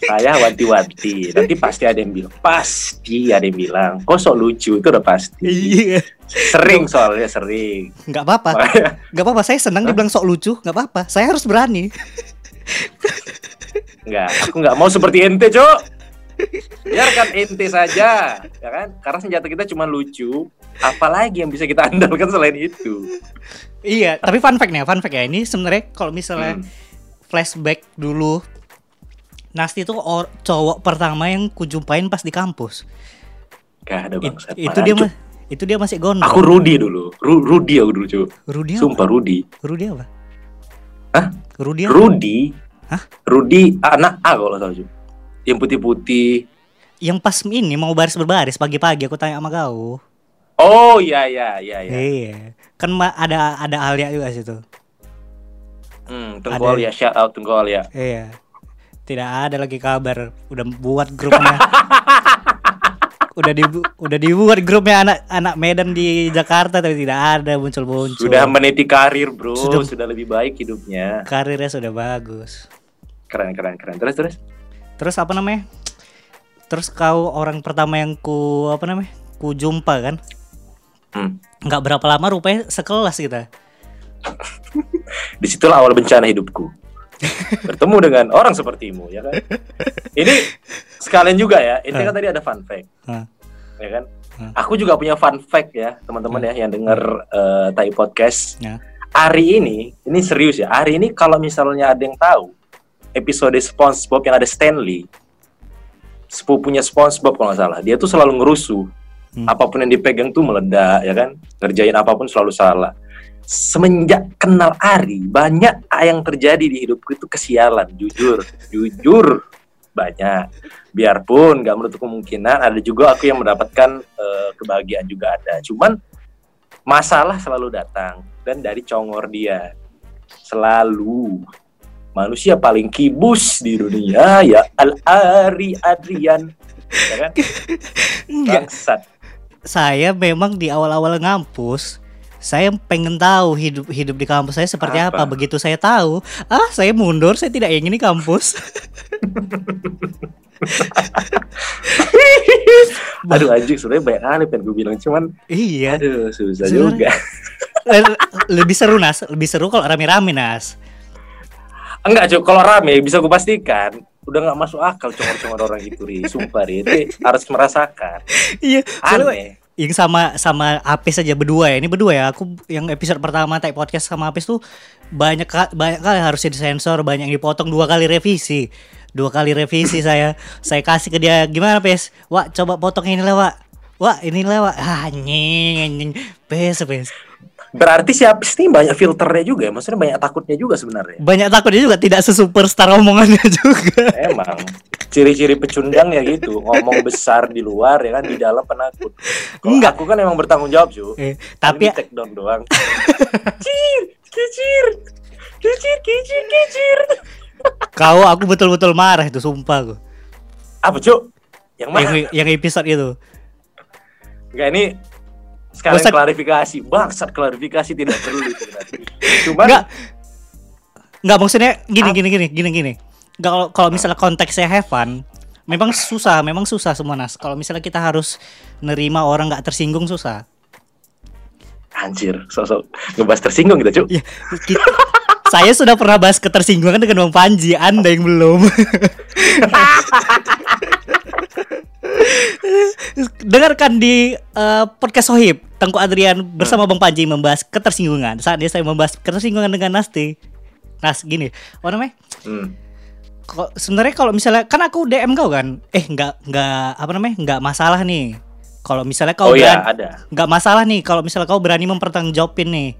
Saya wanti-wanti. Nanti pasti ada yang bilang, pasti ada yang bilang, kok sok lucu itu udah pasti. Iya. Sering soalnya sering. Nggak apa-apa. *laughs* Nggak apa-apa. Saya senang dibilang sok lucu. Nggak apa-apa. Saya harus berani. Enggak, aku nggak mau seperti ente, Cok. Biarkan ente saja, ya kan? Karena senjata kita cuma lucu. Apalagi yang bisa kita *laughs* andalkan selain itu? Iya. Tapi fun fact nih, fun fact ya. Ini sebenarnya kalau misalnya Hmm. flashback dulu, Nasti itu or- cowok pertama yang kujumpain pas di kampus. Gak ada It- bangsa. itu dia mah, itu dia masih gondrong. Aku Rudi dulu. Ru Rudi aku dulu, Cok. Rudi? Sumpah Rudi. Rudi apa? Hah? Rudi apa? Rudi. Hah? Rudi anak A kalau tahu, Cok. Yang putih-putih. Yang pas ini mau baris berbaris pagi-pagi aku tanya sama kau. Oh iya iya iya iya. Iya. Kan ada ada Alia juga situ. Hmm, Tunggu ya, shout out Tunggu ya. Iya. Tidak ada lagi kabar. Udah buat grupnya. *laughs* udah dibu udah dibuat grupnya anak anak Medan di Jakarta tapi tidak ada muncul-muncul. Sudah meniti karir, Bro. Sudah- Sudah, lebih baik hidupnya. karirnya sudah bagus. Keren keren keren. Terus terus. Terus apa namanya? Terus kau orang pertama yang ku apa namanya? Ku jumpa kan? Hmm. Nggak berapa lama rupanya sekelas kita. *laughs* Di situlah awal bencana hidupku. *laughs* Bertemu dengan orang sepertimu, ya kan? Ini sekalian juga ya. Ini kan tadi ada fun fact, Hah. ya kan? Hmm. Aku juga punya fun fact ya, teman-teman ya yang dengar eh, Tai Podcast. Ya. Hari ini, ini serius ya. Hari ini kalau misalnya ada yang tahu episode SpongeBob yang ada Stanley, sepupunya SpongeBob kalau nggak salah, dia tuh selalu ngerusuh. Hmm. Apa pun yang dipegang tuh meledak, ya kan? Ngerjain apa pun selalu salah. Semenjak kenal Ari, banyak yang terjadi di hidupku itu kesialan, jujur, jujur banyak. Biarpun nggak menutup kemungkinan, ada juga aku yang mendapatkan eh, kebahagiaan juga ada. Cuman masalah selalu datang dan dari congor dia selalu manusia paling kibus di dunia ya Al Ari Adrian ya kan bangsat Saya memang di awal-awal ngampus saya pengen tahu hidup hidup di kampus saya seperti apa. Apa? Begitu saya tahu, ah saya mundur, saya tidak ingin di kampus. *laughs* aduh anjing sebenarnya banyak kali pengen gue bilang cuman iya. aduh susah Sebenarnya- juga Le- *laughs* lebih seru nas, lebih seru kalau rame-rame nas. Enggak cuy kalau rame bisa gue pastikan udah nggak masuk akal congor-congor orang itu ri sumpah ri Itu harus merasakan Iya. aneh Yang sama sama Apis aja berdua ya. Ini berdua ya. Aku yang episode pertama Type Podcast sama Apis tuh banyak banyak kali harusnya disensor, banyak yang dipotong dua kali revisi. Dua kali revisi saya. Saya kasih ke dia gimana, Pes? Wah, coba potong ini lah, Wak. Wah, ini lah, Wak. Ah, anjing, anjing. Pes, Pes. Berarti si Apis ini banyak filternya juga ya? Maksudnya banyak takutnya juga sebenarnya. Banyak takutnya juga tidak sesuperstar omongannya *laughs* juga. emang. Ciri-ciri pecundang ya gitu. Ngomong besar di luar ya kan di dalam penakut. Kalau Enggak. aku kan emang bertanggung jawab cu Eh, tapi take down doang. Kicir kicir. Kicir kicir kicir. Kau aku betul-betul marah itu sumpah aku. apa cu yang mana? Yang, yang episode itu. Enggak ini sekalian Bosan. klarifikasi bangsat klarifikasi tidak perlu sebenarnya cuman Enggak. Enggak maksudnya gini gini gini gini gini. Enggak kalau kalau misalnya konteksnya have fun, memang susah, memang susah semua Nas. Kalau misalnya kita harus nerima orang nggak tersinggung susah. anjir sosok ngebahas tersinggung gitu cu Ya, ki- saya sudah pernah bahas ketersinggungan dengan Bang Panji, Anda yang belum. *laughs* Dengarkan di eh, podcast Sohib, Tengku Adrian bersama Bang Panji membahas ketersinggungan. Saat ini saya membahas ketersinggungan dengan Nasti. Nas, gini, apa namanya? Hmm. Kok sebenarnya kalau misalnya kan aku DM kau kan, eh nggak nggak apa namanya nggak masalah nih. Kalau misalnya kau oh iya berani, ada nggak masalah nih kalau misalnya kau berani mempertanggungjawabin nih.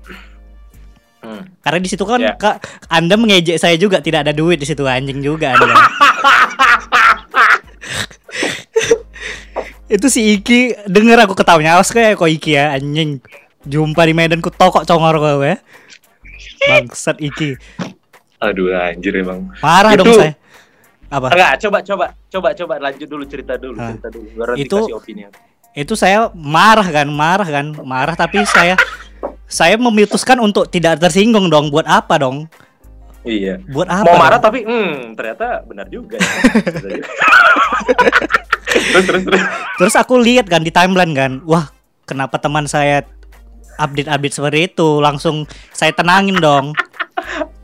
Hmm. Karena di situ kan Ya. Kak, Anda mengejek saya juga tidak ada duit di situ anjing juga Anda. *laughs* Itu si Iki denger aku ketawanya awas kayak kok Iki ya anjing. Jumpa di Medan ku tokok congor kau ya. Bangsat Iki. aduh anjir emang Marah dong Itu- saya. Apa? enggak coba coba coba coba lanjut dulu cerita dulu Ah. cerita dulu baru Itu- opini Itu saya marah kan, marah kan, marah tapi saya saya memutuskan untuk tidak tersinggung dong. Buat apa dong? iya Buat apa? mau dong? marah tapi hmm ternyata benar juga ya. *laughs* terus terus terus. Terus aku lihat kan di timeline kan, wah kenapa teman saya update-update seperti itu, langsung saya tenangin dong.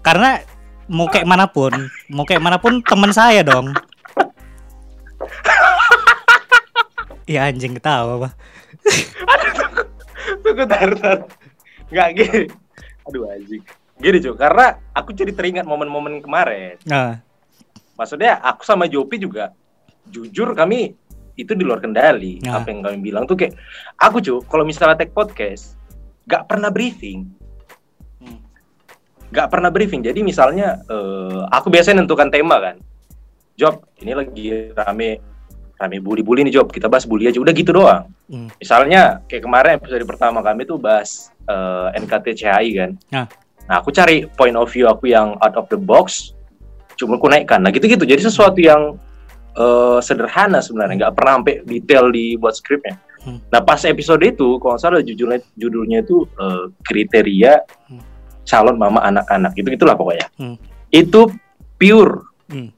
Karena mau kayak mana pun, mau kayak mana pun teman saya dong. Ya anjing ketawa apa? tunggu tar tar nggak gini. Aduh anjing. Gini cuy karena aku jadi teringat momen-momen kemarin. Nah, maksudnya aku sama Jopi juga jujur kami itu di luar kendali. Nah. apa yang kami bilang tuh kayak aku cuy kalau misalnya take podcast nggak pernah briefing. Hmm. nggak pernah briefing. Jadi misalnya eh, aku biasanya nentukan tema kan. Job ini lagi rame rame bully-bully nih job. Kita bahas bully aja. Udah gitu doang. Hmm. misalnya kayak kemarin episode pertama kami tuh bahas eh, NKTCHI kan. Nah. nah aku cari point of view aku yang out of the box cuma aku naikkan. Nah gitu-gitu. Jadi sesuatu yang eh, sederhana sebenarnya nggak pernah sampai detail dibuat skripnya Hmm. nah pas episode itu kalau salah judulnya judulnya itu eh, kriteria Hmm. calon mama anak-anak gitu gitulah pokoknya Hmm. itu pure Hmm.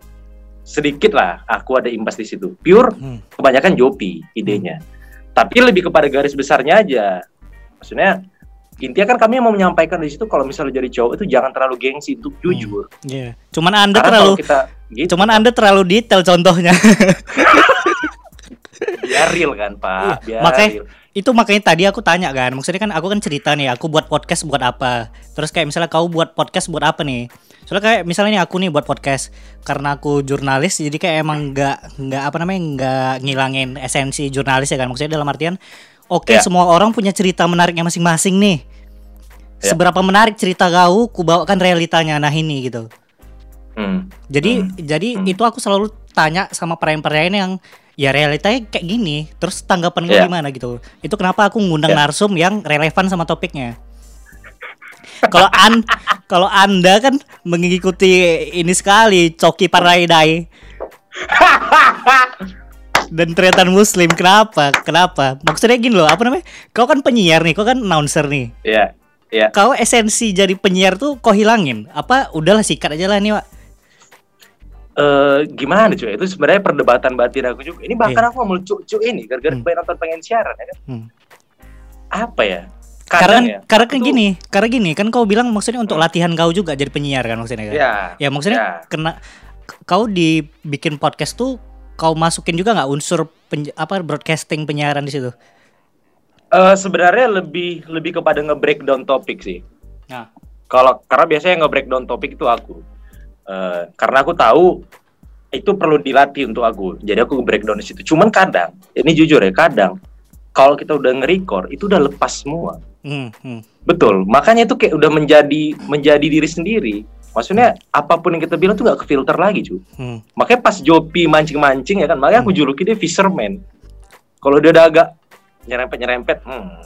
sedikit lah aku ada imbas di situ pure Hmm. kebanyakan Jopi idenya. Tapi lebih kepada garis besarnya aja. Maksudnya intinya kan kami mau menyampaikan di situ kalau misalnya jadi cowok itu jangan terlalu gengsi untuk jujur. Iya. Cuman Anda Karena terlalu kita gitu, cuman Anda terlalu detail contohnya. *laughs* biar real kan Pak, Iya, biar makanya- real. itu makanya tadi aku tanya kan maksudnya kan aku kan cerita nih aku buat podcast buat apa terus kayak misalnya kau buat podcast buat apa nih soalnya kayak misalnya nih aku nih buat podcast karena aku jurnalis jadi kayak emang nggak nggak apa namanya nggak ngilangin esensi jurnalis ya kan maksudnya dalam artian oke Ya. semua orang punya cerita menariknya masing-masing nih Ya. seberapa menarik cerita kau ku bawakan realitanya nah ini gitu Hmm. jadi Hmm. jadi Hmm. itu aku selalu tanya sama perayaan-perayaan yang ya realitanya kayak gini. Terus tanggapan Iya. gimana gitu. Itu kenapa aku ngundang Iya. narsum yang relevan sama topiknya. *laughs* Kalau an kalau Anda kan mengikuti ini sekali Coki Paraidai dan teriakan muslim kenapa kenapa maksudnya gini loh apa namanya kau kan penyiar nih kau kan announcer nih Iya. Iya. kau esensi jadi penyiar tuh kau hilangin apa udahlah sikat aja lah nih pak Eh, gimana cuy? Itu sebenarnya perdebatan batin aku juga. Ini bahkan Iya. aku mau cuk-cuk ini gara-gara Hmm. kebanyakan nonton pengen siaran ya kan. Hmm. Apa ya? karena Kadang kan, ya. karena kan gini karena gini kan kau bilang maksudnya untuk latihan kau juga jadi penyiar kan maksudnya kan Ya. ya maksudnya ya. kena kau dibikin podcast tuh kau masukin juga nggak unsur pen- apa broadcasting penyiaran di situ Eh, sebenarnya lebih lebih kepada nge-breakdown topik sih. Nah. Kalau karena biasanya nge-breakdown topik itu aku. Eh, karena aku tahu itu perlu dilatih untuk aku. Jadi aku breakdown di situ. Cuman kadang, ini jujur ya, kadang kalau kita udah nge-record itu udah lepas semua. hmm, hmm. Betul. Makanya itu kayak udah menjadi menjadi diri sendiri. Maksudnya apa pun yang kita bilang tuh nggak ke filter lagi cu. Hmm. Makanya pas Jopi mancing-mancing ya kan, makanya aku juluki dia fisherman. Kalau dia udah agak nyerempet-nyerempet, hmm,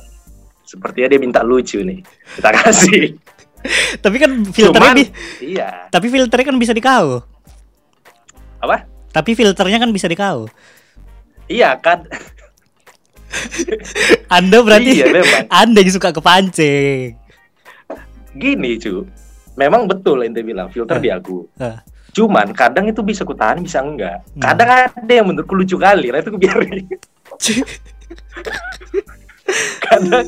sepertinya dia minta lucu nih. Kita kasih. *laughs* *laughs* Tapi kan filternya Cuman, bi- iya. tapi filternya kan bisa dikau. Apa? Tapi filternya kan bisa dikau. Iya kan. *laughs* Anda berarti Iya, memang. *laughs* Anda yang suka kepancing. Gini cu. Memang betul ente bilang filter Eh. di aku. Eh. Cuman kadang itu bisa kutahan bisa enggak. Hmm. Kadang ada yang menurutku lucu kali, nah itu biarin. kadang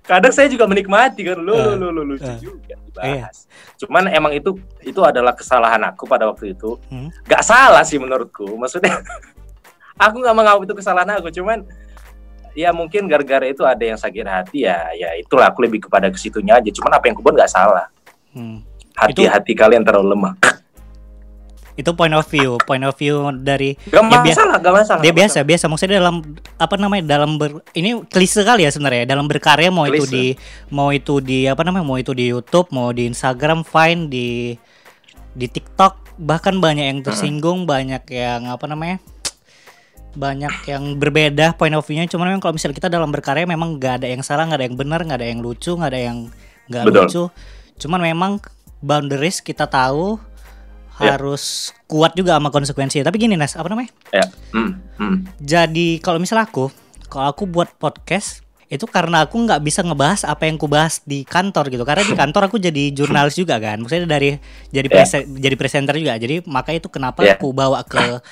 kadang saya juga menikmati kan lo lo Eh. lo lo lucu Eh. juga Iya. dibahas. Cuman emang itu itu adalah kesalahan aku pada waktu itu. Hmm. Gak salah sih menurutku. Maksudnya *laughs* aku nggak menganggap itu kesalahan aku. Cuman ya mungkin gara-gara itu ada yang sakit hati ya ya itulah aku lebih kepada ke situnya aja. Cuman apa yang aku buat nggak salah. Hmm. Hati-hati kalian terlalu lemah. *laughs* Itu point of view, point of view dari Gak Ya, masalah, gak masalah. dia biasa biasa maksudnya dalam apa namanya dalam ber ini klise kali ya sebenarnya dalam berkarya mau itu Klise. di mau itu di apa namanya mau itu di YouTube mau di Instagram fine di di TikTok bahkan banyak yang tersinggung banyak yang apa namanya banyak yang berbeda point of view-nya cuman memang kalau misalnya kita dalam berkarya memang nggak ada yang salah nggak ada yang benar nggak ada yang lucu nggak ada yang nggak Betul. lucu cuman memang boundaries kita tahu Ya. harus kuat juga sama konsekuensinya tapi gini Nas apa namanya Ya. Hmm, hmm. jadi kalau misal aku, kalau aku buat podcast itu karena aku nggak bisa ngebahas apa yang ku bahas di kantor gitu. Karena di kantor aku jadi jurnalis juga kan. Maksudnya dari jadi Ya. prese- jadi presenter juga. Jadi maka itu kenapa Ya. aku bawa ke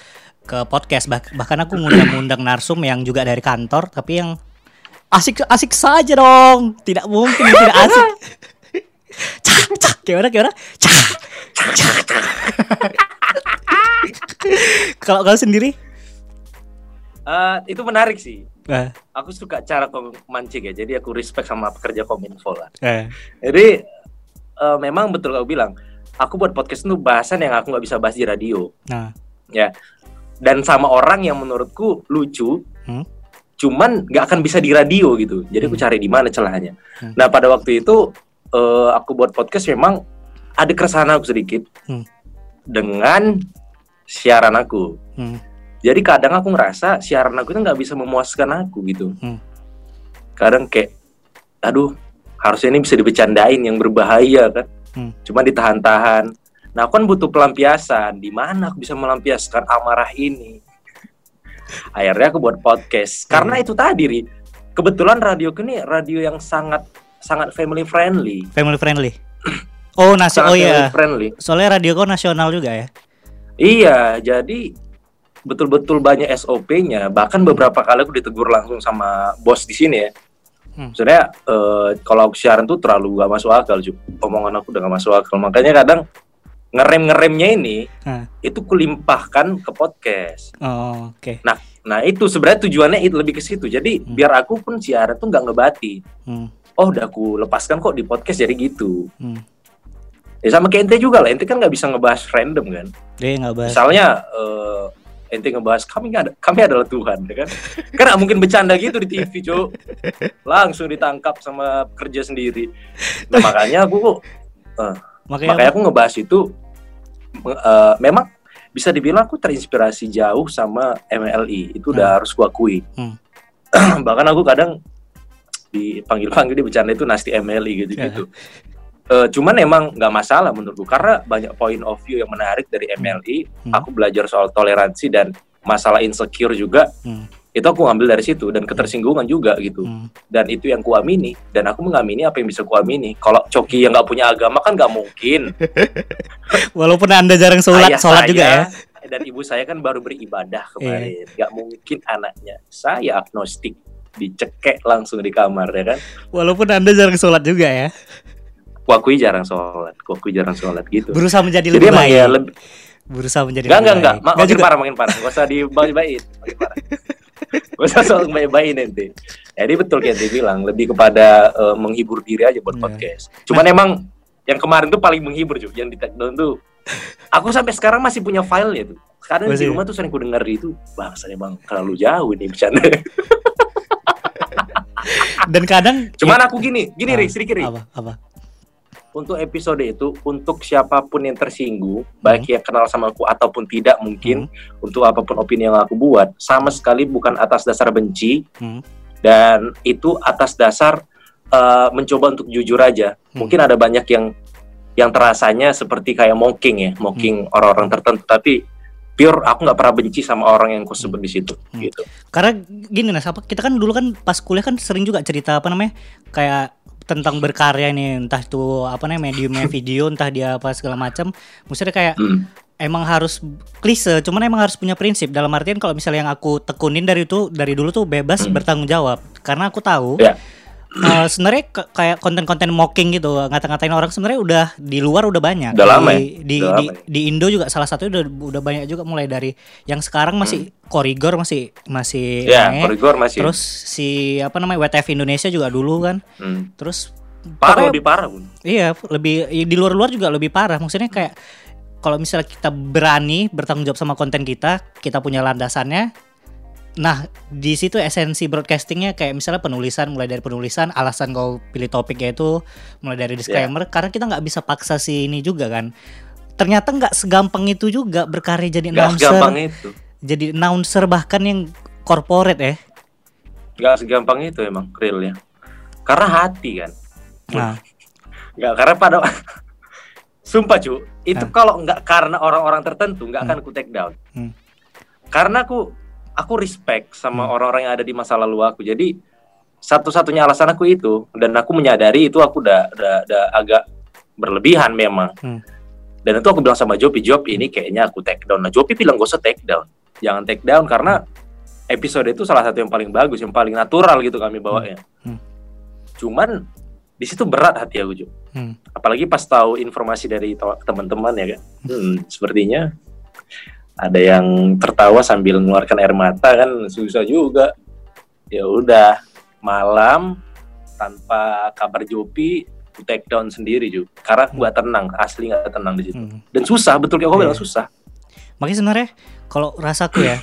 ke podcast Bah- bahkan aku ngundang-ngundang narsum yang juga dari kantor tapi yang asik asik saja dong. Tidak mungkin tidak asik. *laughs* Cak, cak, gimana gimana? Cak. *laughs* Kalau kau sendiri? Eh, itu menarik sih. Eh, Aku suka cara kau mancing ya. Jadi aku respect sama pekerja kominfo lah. eh. Jadi eh, memang betul kau bilang. Aku buat podcast itu bahasan yang aku nggak bisa bahas di radio. Nah, Ya. Dan sama orang yang menurutku lucu. Hmm. Cuman nggak akan bisa di radio gitu. Jadi aku Hmm. cari di mana celahnya. Hmm. Nah pada waktu itu eh, aku buat podcast memang ada keresahan aku sedikit Hmm. dengan siaran aku. hmm. Jadi kadang aku ngerasa siaran aku itu nggak bisa memuaskan aku gitu. Hmm. Kadang kayak, aduh, harusnya ini bisa dibecandain yang berbahaya kan. Hmm. Cuma ditahan-tahan. Nah, aku kan butuh pelampiasan. Di mana aku bisa melampiaskan amarah ini? Akhirnya aku buat podcast. Karena Hmm. itu tadi, Ri. Kebetulan radio ini radio yang sangat sangat family friendly. Family friendly. *clears throat* Oh, nasi. Oh iya. family friendly. Soalnya radio kau nasional juga ya. Iya, jadi betul-betul banyak SOP-nya. Bahkan beberapa kali aku ditegur langsung sama bos di sini ya. Hmm. Sebenarnya eh, kalau aku siaran tuh terlalu gak masuk akal, Ju. Omongan aku udah gak masuk akal. Makanya kadang ngerem-ngeremnya ini Hah. itu kulimpahkan ke podcast. Oh, oke. Nah, itu sebenarnya tujuannya itu lebih ke situ. Jadi Hmm. biar aku pun siaran tuh nggak ngebati. Hmm. Oh, udah aku lepaskan kok di podcast jadi gitu. Hmm. Ya sama kayak ente juga lah. Ente kan nggak bisa ngebahas random kan. Dia nggak bahas. Misalnya eh, ente ngebahas kami ada, kami adalah Tuhan, ya kan? nggak mungkin bercanda gitu di TV, cuk. Langsung ditangkap sama kerja sendiri. Nah, makanya aku kok Makanya, makanya aku ngebahas itu eh, memang bisa dibilang aku terinspirasi jauh sama MLI. Itu udah harus kuakui. Hmm. *clears throat* Bahkan aku kadang dipanggil-panggil di bercanda itu nasti MLI gitu-gitu. Eh, cuman emang nggak masalah menurutku karena banyak point of view yang menarik dari MLI. Hmm. Aku belajar soal toleransi dan masalah insecure juga. Hmm. Itu aku ngambil dari situ dan ketersinggungan juga gitu. Hmm. Dan itu yang kuamini dan aku mengamini apa yang bisa kuamini. Kalau Coki yang nggak punya agama kan nggak mungkin. *laughs* Walaupun anda jarang sholat, Ayah sholat saya juga ya. Dan ibu saya kan baru beribadah Iya. kemarin. Nggak mungkin anaknya. Saya agnostik dicekek langsung di kamar ya kan. Walaupun anda jarang sholat juga ya. Kuakui jarang sholat, kuakui jarang sholat gitu. Berusaha menjadi Jadi lebih emang baik. ya lebih Berusaha menjadi Enggak, lebih enggak, enggak. Ma- Nggak makin juga. parah, makin parah. Gak usah dibaik-baikin. *laughs* Makin parah. Gak usah soal baik-baikin nanti. Jadi betul kayak dia bilang, lebih kepada eh, menghibur diri aja buat Iya. podcast. Cuman emang yang kemarin tuh paling menghibur juga. Yang di take down tuh. Aku sampai sekarang masih punya filenya tuh. Sekarang Masih? di rumah tuh sering ku denger itu. Bangsanya bang, terlalu jauh ini bercanda. Dan kadang Cuman aku gini, gini Ah, Ri, sedikit Ri. apa apa? Untuk episode itu untuk siapa pun yang tersinggung, baik yang kenal sama aku ataupun tidak mungkin untuk apa pun opini yang aku buat, sama sekali bukan atas dasar benci Hmm. dan itu atas dasar eh, mencoba untuk jujur aja. Hmm. Mungkin ada banyak yang yang terasanya seperti kayak mocking ya, mocking Hmm. orang-orang tertentu, tapi pure aku nggak pernah benci sama orang yang kau sebut di situ, Hmm. gitu. Karena gini Nas, apa kita kan dulu kan pas kuliah kan sering juga cerita apa namanya kayak tentang berkarya nih entah itu apa namanya mediumnya *laughs* video entah dia apa segala macam maksudnya kayak Hmm. emang harus klise cuman emang harus punya prinsip dalam artian kalau misalnya yang aku tekunin dari itu dari dulu tuh bebas Hmm. bertanggung jawab karena aku tahu Ya. Eh, sebenarnya kayak konten-konten mocking gitu ngata-ngatain orang sebenarnya udah di luar udah banyak Udah lama di, ya? di, Udah di, lama ya? di Indo juga salah satu udah udah banyak juga mulai dari yang sekarang masih korigor masih masih Hmm. Ya, naik. korigor masih. Terus si apa namanya WTF Indonesia juga dulu kan. Hmm. Terus Parah lebih parah, Bun. Iya, lebih ya di luar-luar juga lebih parah. Maksudnya kayak kalau misalnya kita berani bertanggung jawab sama konten kita, kita punya landasannya. Nah, di situ esensi broadcastingnya kayak misalnya penulisan, mulai dari penulisan, alasan kau pilih topiknya itu, mulai dari disclaimer, karena kita nggak bisa paksa si ini juga kan. Ternyata nggak segampang itu juga berkarya jadi Gak announcer, itu. jadi announcer bahkan yang corporate ya. Gak segampang itu emang realnya. Karena hati kan. Nah, Nggak karena pada *laughs* sumpah cu itu Hah? kalau nggak karena orang-orang tertentu nggak akan Hmm. aku take down. Hmm. Karena aku aku respect sama Hmm. orang-orang yang ada di masa lalu aku. Jadi satu-satunya alasan aku itu dan aku menyadari itu aku udah udah, udah agak berlebihan memang. Hmm. Dan itu aku bilang sama Jopi, Jop ini kayaknya aku take down. Nah Jopi bilang gak usah take down, jangan take down karena episode itu salah satu yang paling bagus, yang paling natural gitu kami bawanya. Hmm. Cuman di situ berat hati aku Jop hmm. apalagi pas tahu informasi dari teman-teman ya kan hmm, sepertinya ada yang tertawa sambil mengeluarkan air mata kan susah juga ya udah malam tanpa kabar Jopi aku take down sendiri juga karena aku gak tenang asli gak tenang di situ hmm. dan susah betul kayak kau bilang Iya. susah Makanya sebenarnya kalau rasaku ya,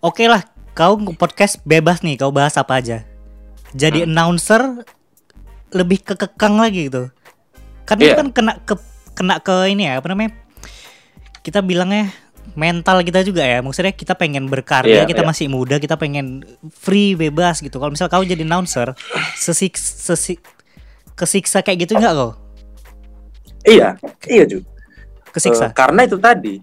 oke lah kau podcast bebas nih, kau bahas apa aja. Jadi Hmm. announcer lebih kekekang lagi gitu. Kan itu Iya. kan kena ke kena ke ini ya apa namanya? Kita bilangnya mental kita juga ya. Maksudnya kita pengen berkarya, Iya, kita iya. masih muda, kita pengen free bebas gitu. Kalau misal kau jadi announcer, sesik sesi, kesiksa kayak gitu nggak kau? iya iya Ju Kesiksa. Eh, karena itu tadi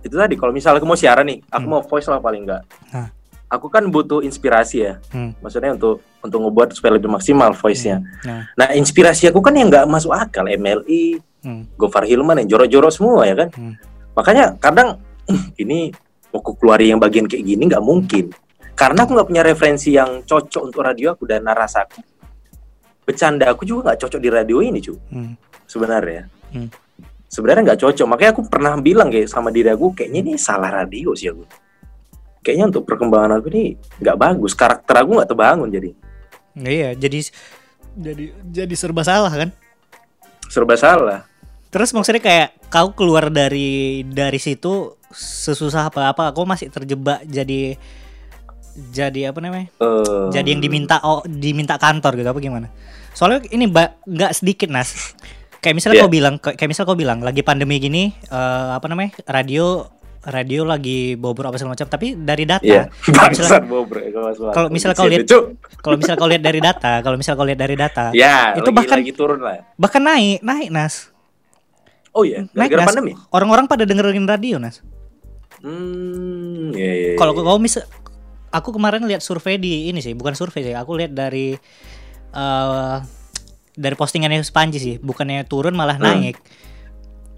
itu tadi kalau misalnya aku mau siaran nih aku Hmm. mau voice lah paling enggak Hah. aku kan butuh inspirasi ya Hmm. maksudnya untuk untuk ngebuat supaya lebih maksimal voice-nya Nah, nah inspirasi aku kan yang nggak masuk akal MLI hmm, Gofar Hilman yang jorok-jorok semua ya kan Hmm. Makanya kadang "Uh, *clears throat* ini mau aku keluarin yang bagian kayak gini nggak mungkin. Karena aku nggak punya referensi yang cocok untuk radio aku dan narasa aku bercanda aku juga nggak cocok di radio ini cu. Hmm, sebenarnya. Hmm. sebenarnya nggak cocok. Makanya aku pernah bilang kayak sama diri aku kayaknya ini salah radio sih aku. Kayaknya untuk perkembangan aku ini nggak bagus. Karakter aku nggak terbangun jadi. Iya. Jadi jadi jadi serba salah kan? serba salah Terus maksudnya kayak kau keluar dari dari situ sesusah apa-apa, aku masih terjebak jadi jadi apa namanya? Eh, Jadi yang diminta oh diminta kantor gitu apa gimana? Soalnya ini ba- nggak sedikit nas. Kayak misalnya Iya. kau bilang, kayak kayak misal kau bilang lagi pandemi gini, eh, apa namanya? Radio radio lagi bobor apa segala macam, tapi dari data. Iya, Kalau misalnya- bangsat bobrek kalau misalnya kau lihat- itu, Cuk. Kalau misal kau lihat dari data, kalau misal kau lihat dari data, *laughs* ya itu lagi, bahkan- lagi turun lah. bahkan naik, naik nas. Oh iya, Naik gara-gara nas. pandemi. Orang-orang pada dengerin radio nas. Hmm, iya, iya, iya. Kalau kau misal aku kemarin lihat survei di ini sih, bukan survei sih. Aku lihat dari eh dari postingannya Spanji sih, bukannya turun malah Hmm. naik.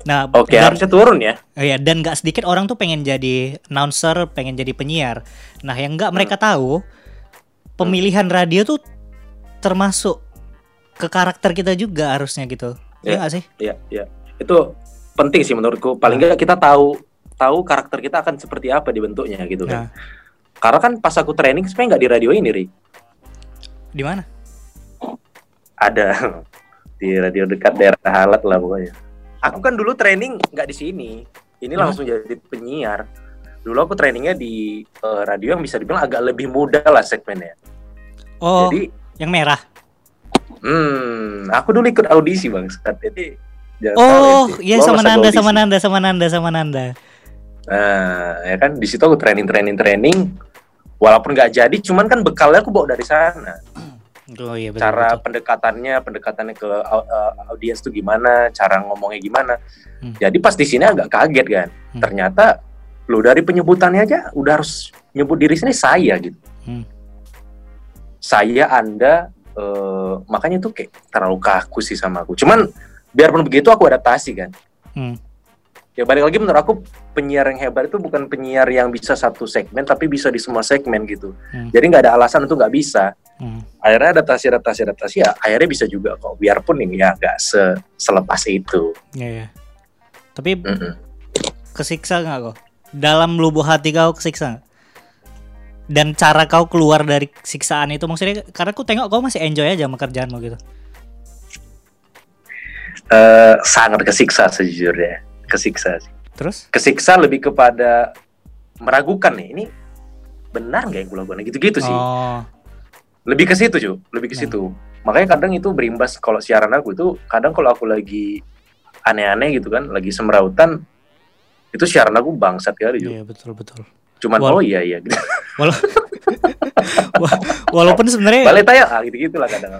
Nah, Oke, dan, harusnya turun ya. iya, dan nggak sedikit orang tuh pengen jadi announcer, pengen jadi penyiar. Nah, yang Hmm. mereka tahu, pemilihan radio tuh termasuk ke karakter kita juga harusnya gitu. Iya Iya. nggak sih? Iya, iya. Itu penting sih menurutku. Paling Nah. nggak kita tahu tahu karakter kita akan seperti apa dibentuknya gitu Nah, kan. Karena kan pas aku training sebenarnya nggak di radio ini, Ri. di mana? Ada *laughs* di radio dekat daerah Halat lah pokoknya. Aku kan dulu training nggak di sini. Ini mana? langsung jadi penyiar. Dulu aku trainingnya di eh, radio yang bisa dibilang agak lebih muda lah segmennya. Oh, Jadi yang merah. Hmm, aku dulu ikut audisi bang. Jadi jangan Oh, iya sama Nanda, sama Nanda, sama Nanda, sama Nanda. Nah, ya kan di situ aku training training training. Walaupun nggak jadi, cuman kan bekalnya aku bawa dari sana. Oh iya betul. cara betul. pendekatannya, pendekatannya ke uh, audiens tuh gimana, cara ngomongnya gimana. Hmm. Jadi pas di sini agak kaget kan. Hmm. Ternyata lo dari penyebutannya aja udah harus nyebut diri sini saya gitu. Hmm. Saya, Anda, eh, makanya tuh kayak terlalu kaku sih sama aku. Cuman biarpun begitu aku adaptasi kan. Hmm. Ya balik lagi menurut aku penyiar yang hebat itu bukan penyiar yang bisa satu segmen tapi bisa di semua segmen gitu. Hmm. Jadi nggak ada alasan untuk nggak bisa. Hmm. Akhirnya adaptasi adaptasi adaptasi ya akhirnya bisa juga kok. Biarpun ini ya nggak se selepas itu. Iya, iya. Tapi Mm-mm. kesiksa nggak kok? Dalam lubuk hati kau kesiksa nggak? Dan cara kau keluar dari siksaan itu maksudnya karena aku tengok kau masih enjoy aja sama kerjaanmu gitu. Eh, sangat kesiksa sejujurnya, kesiksa. sih. Terus? Kesiksa lebih kepada meragukan nih ini benar nggak yang kulakukan gitu-gitu sih. Oh, Lebih ke situ cuy, lebih ke Nah. situ. Makanya kadang itu berimbas kalau siaran aku itu kadang kalau aku lagi aneh-aneh gitu kan, lagi semrautan itu siaran aku bangsat kali cuy. iya betul betul. Cuman Wal- oh iya iya *laughs* gitu. Walaupun sebenarnya Balik ah, kadang.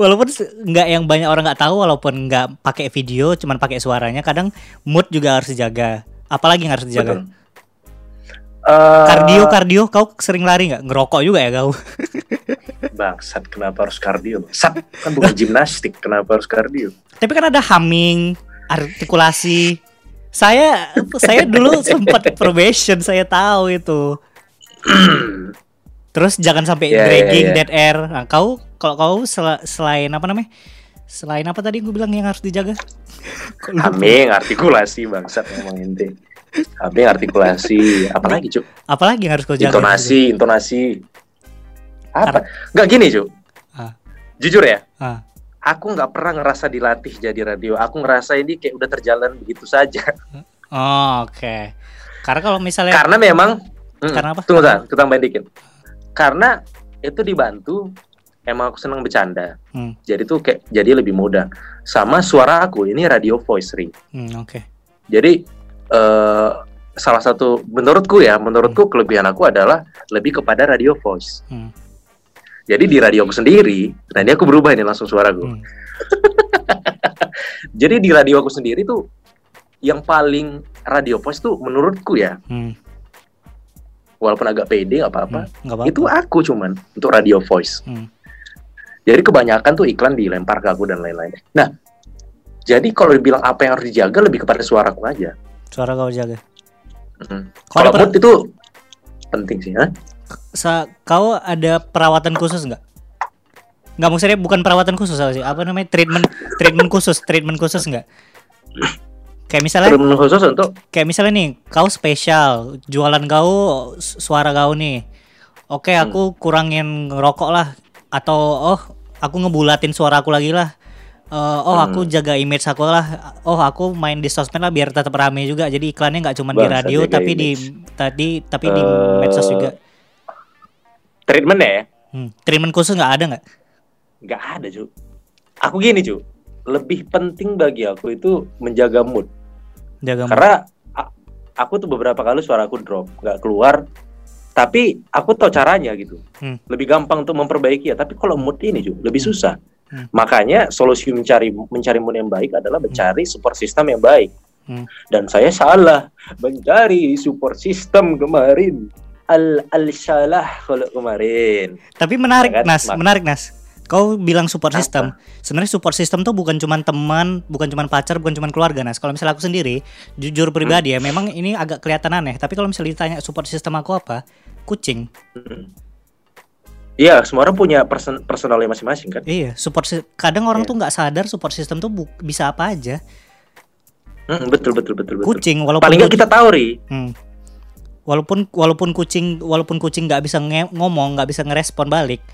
walaupun nggak yang banyak orang nggak tahu walaupun nggak pakai video cuman pakai suaranya kadang mood juga harus dijaga. Apalagi yang harus dijaga? Betul. Eh, Kardio kardio kau sering lari nggak? Ngerokok juga ya kau? *laughs* Bangsat, kenapa harus kardio? Sat, kan bukan gimnastik, kenapa harus kardio? Tapi kan ada humming, artikulasi. Saya saya dulu sempat probation, saya tahu itu. *clears throat* Terus jangan sampai Ya, ya, dragging ya. dead air. Nah, kau kalau kau sel- selain apa namanya? Selain apa tadi gue bilang yang harus dijaga? Haming, artikulasi, bangsat ngomong inti. Haming, artikulasi, apalagi cuk? Apalagi yang harus kau jaga? Intonasi, intonasi. Apa? Nggak gini cuk. Ah. Jujur ya, Ah. aku nggak pernah ngerasa dilatih jadi radio. Aku ngerasa ini kayak udah terjalan begitu saja. Oh, oke. Karena kalau misalnya Karena memang, Mm, Karena apa? Tunggu sebentar, kita tambahin dikit. Karena itu dibantu, emang aku seneng bercanda. Hmm. Jadi tuh kayak jadi lebih mudah. Sama suara aku ini radio voice ring. Hmm, oke. Jadi eh salah satu menurutku ya, menurutku kelebihan aku adalah lebih kepada radio voice. Hmm. Jadi di radio aku sendiri, nah ini aku berubah ini langsung suaraku. Hmm. *laughs* Jadi di radio aku sendiri tuh yang paling radio voice tuh menurutku ya, Hmm. Walaupun agak pede nggak apa-apa, Hmm. Itu aku cuman untuk radio voice. Hmm. Jadi kebanyakan tuh iklan dilempar ke aku dan lain-lain. Nah, jadi kalau dibilang apa yang harus dijaga lebih kepada suaraku aja. Suara kau jaga. Mm. Kau Kalau mood itu penting sih, ha? sa- kau ada perawatan khusus nggak? Nggak maksudnya bukan perawatan khusus sih. Apa namanya treatment treatment khusus treatment khusus nggak? Kayak misalnya Terus khusus untuk kayak misalnya nih kau spesial jualan kau su- suara kau nih. Oke aku kurangin ngerokok lah atau oh aku ngebulatin suara aku lagi lah. Eh, oh aku jaga image aku lah. Oh aku main di sosmed lah biar tetap rame juga. Jadi iklannya nggak cuma di radio tapi di image. tadi tapi di Eh, medsos juga. treatment ya? Hmm. Treatment khusus nggak ada nggak? Nggak ada, Cu. Aku gini, Cu. Lebih penting bagi aku itu menjaga mood. Jaga mood. Karena aku tuh beberapa kali suaraku drop, nggak keluar. Tapi aku tahu caranya gitu. Hmm. Lebih gampang untuk memperbaiki ya. Tapi kalau mood ini juga lebih susah. Hmm. Makanya solusi mencari mencari mood yang baik adalah mencari support system yang baik. Hmm. Dan saya salah mencari support system kemarin. Al al salah kalau kemarin. Tapi menarik kan? Nas, menarik Nas. Kau bilang support Apa? system. Sebenarnya support system tuh bukan cuman teman, bukan cuman pacar, bukan cuman keluarga Nas. Kalau misalnya aku sendiri, jujur pribadi ya, memang ini agak kelihatan aneh. Tapi kalau misalnya ditanya support system aku apa, kucing. Iya, semua orang punya person personalnya masing-masing kan. Iya, support kadang orang Iya. tuh nggak sadar support system tuh bisa apa aja. Mm, betul betul betul betul. Kucing walaupun Paling nggak kita tahu ri. Hmm. Walaupun walaupun kucing walaupun kucing nggak bisa ngomong, nggak bisa ngerespon balik.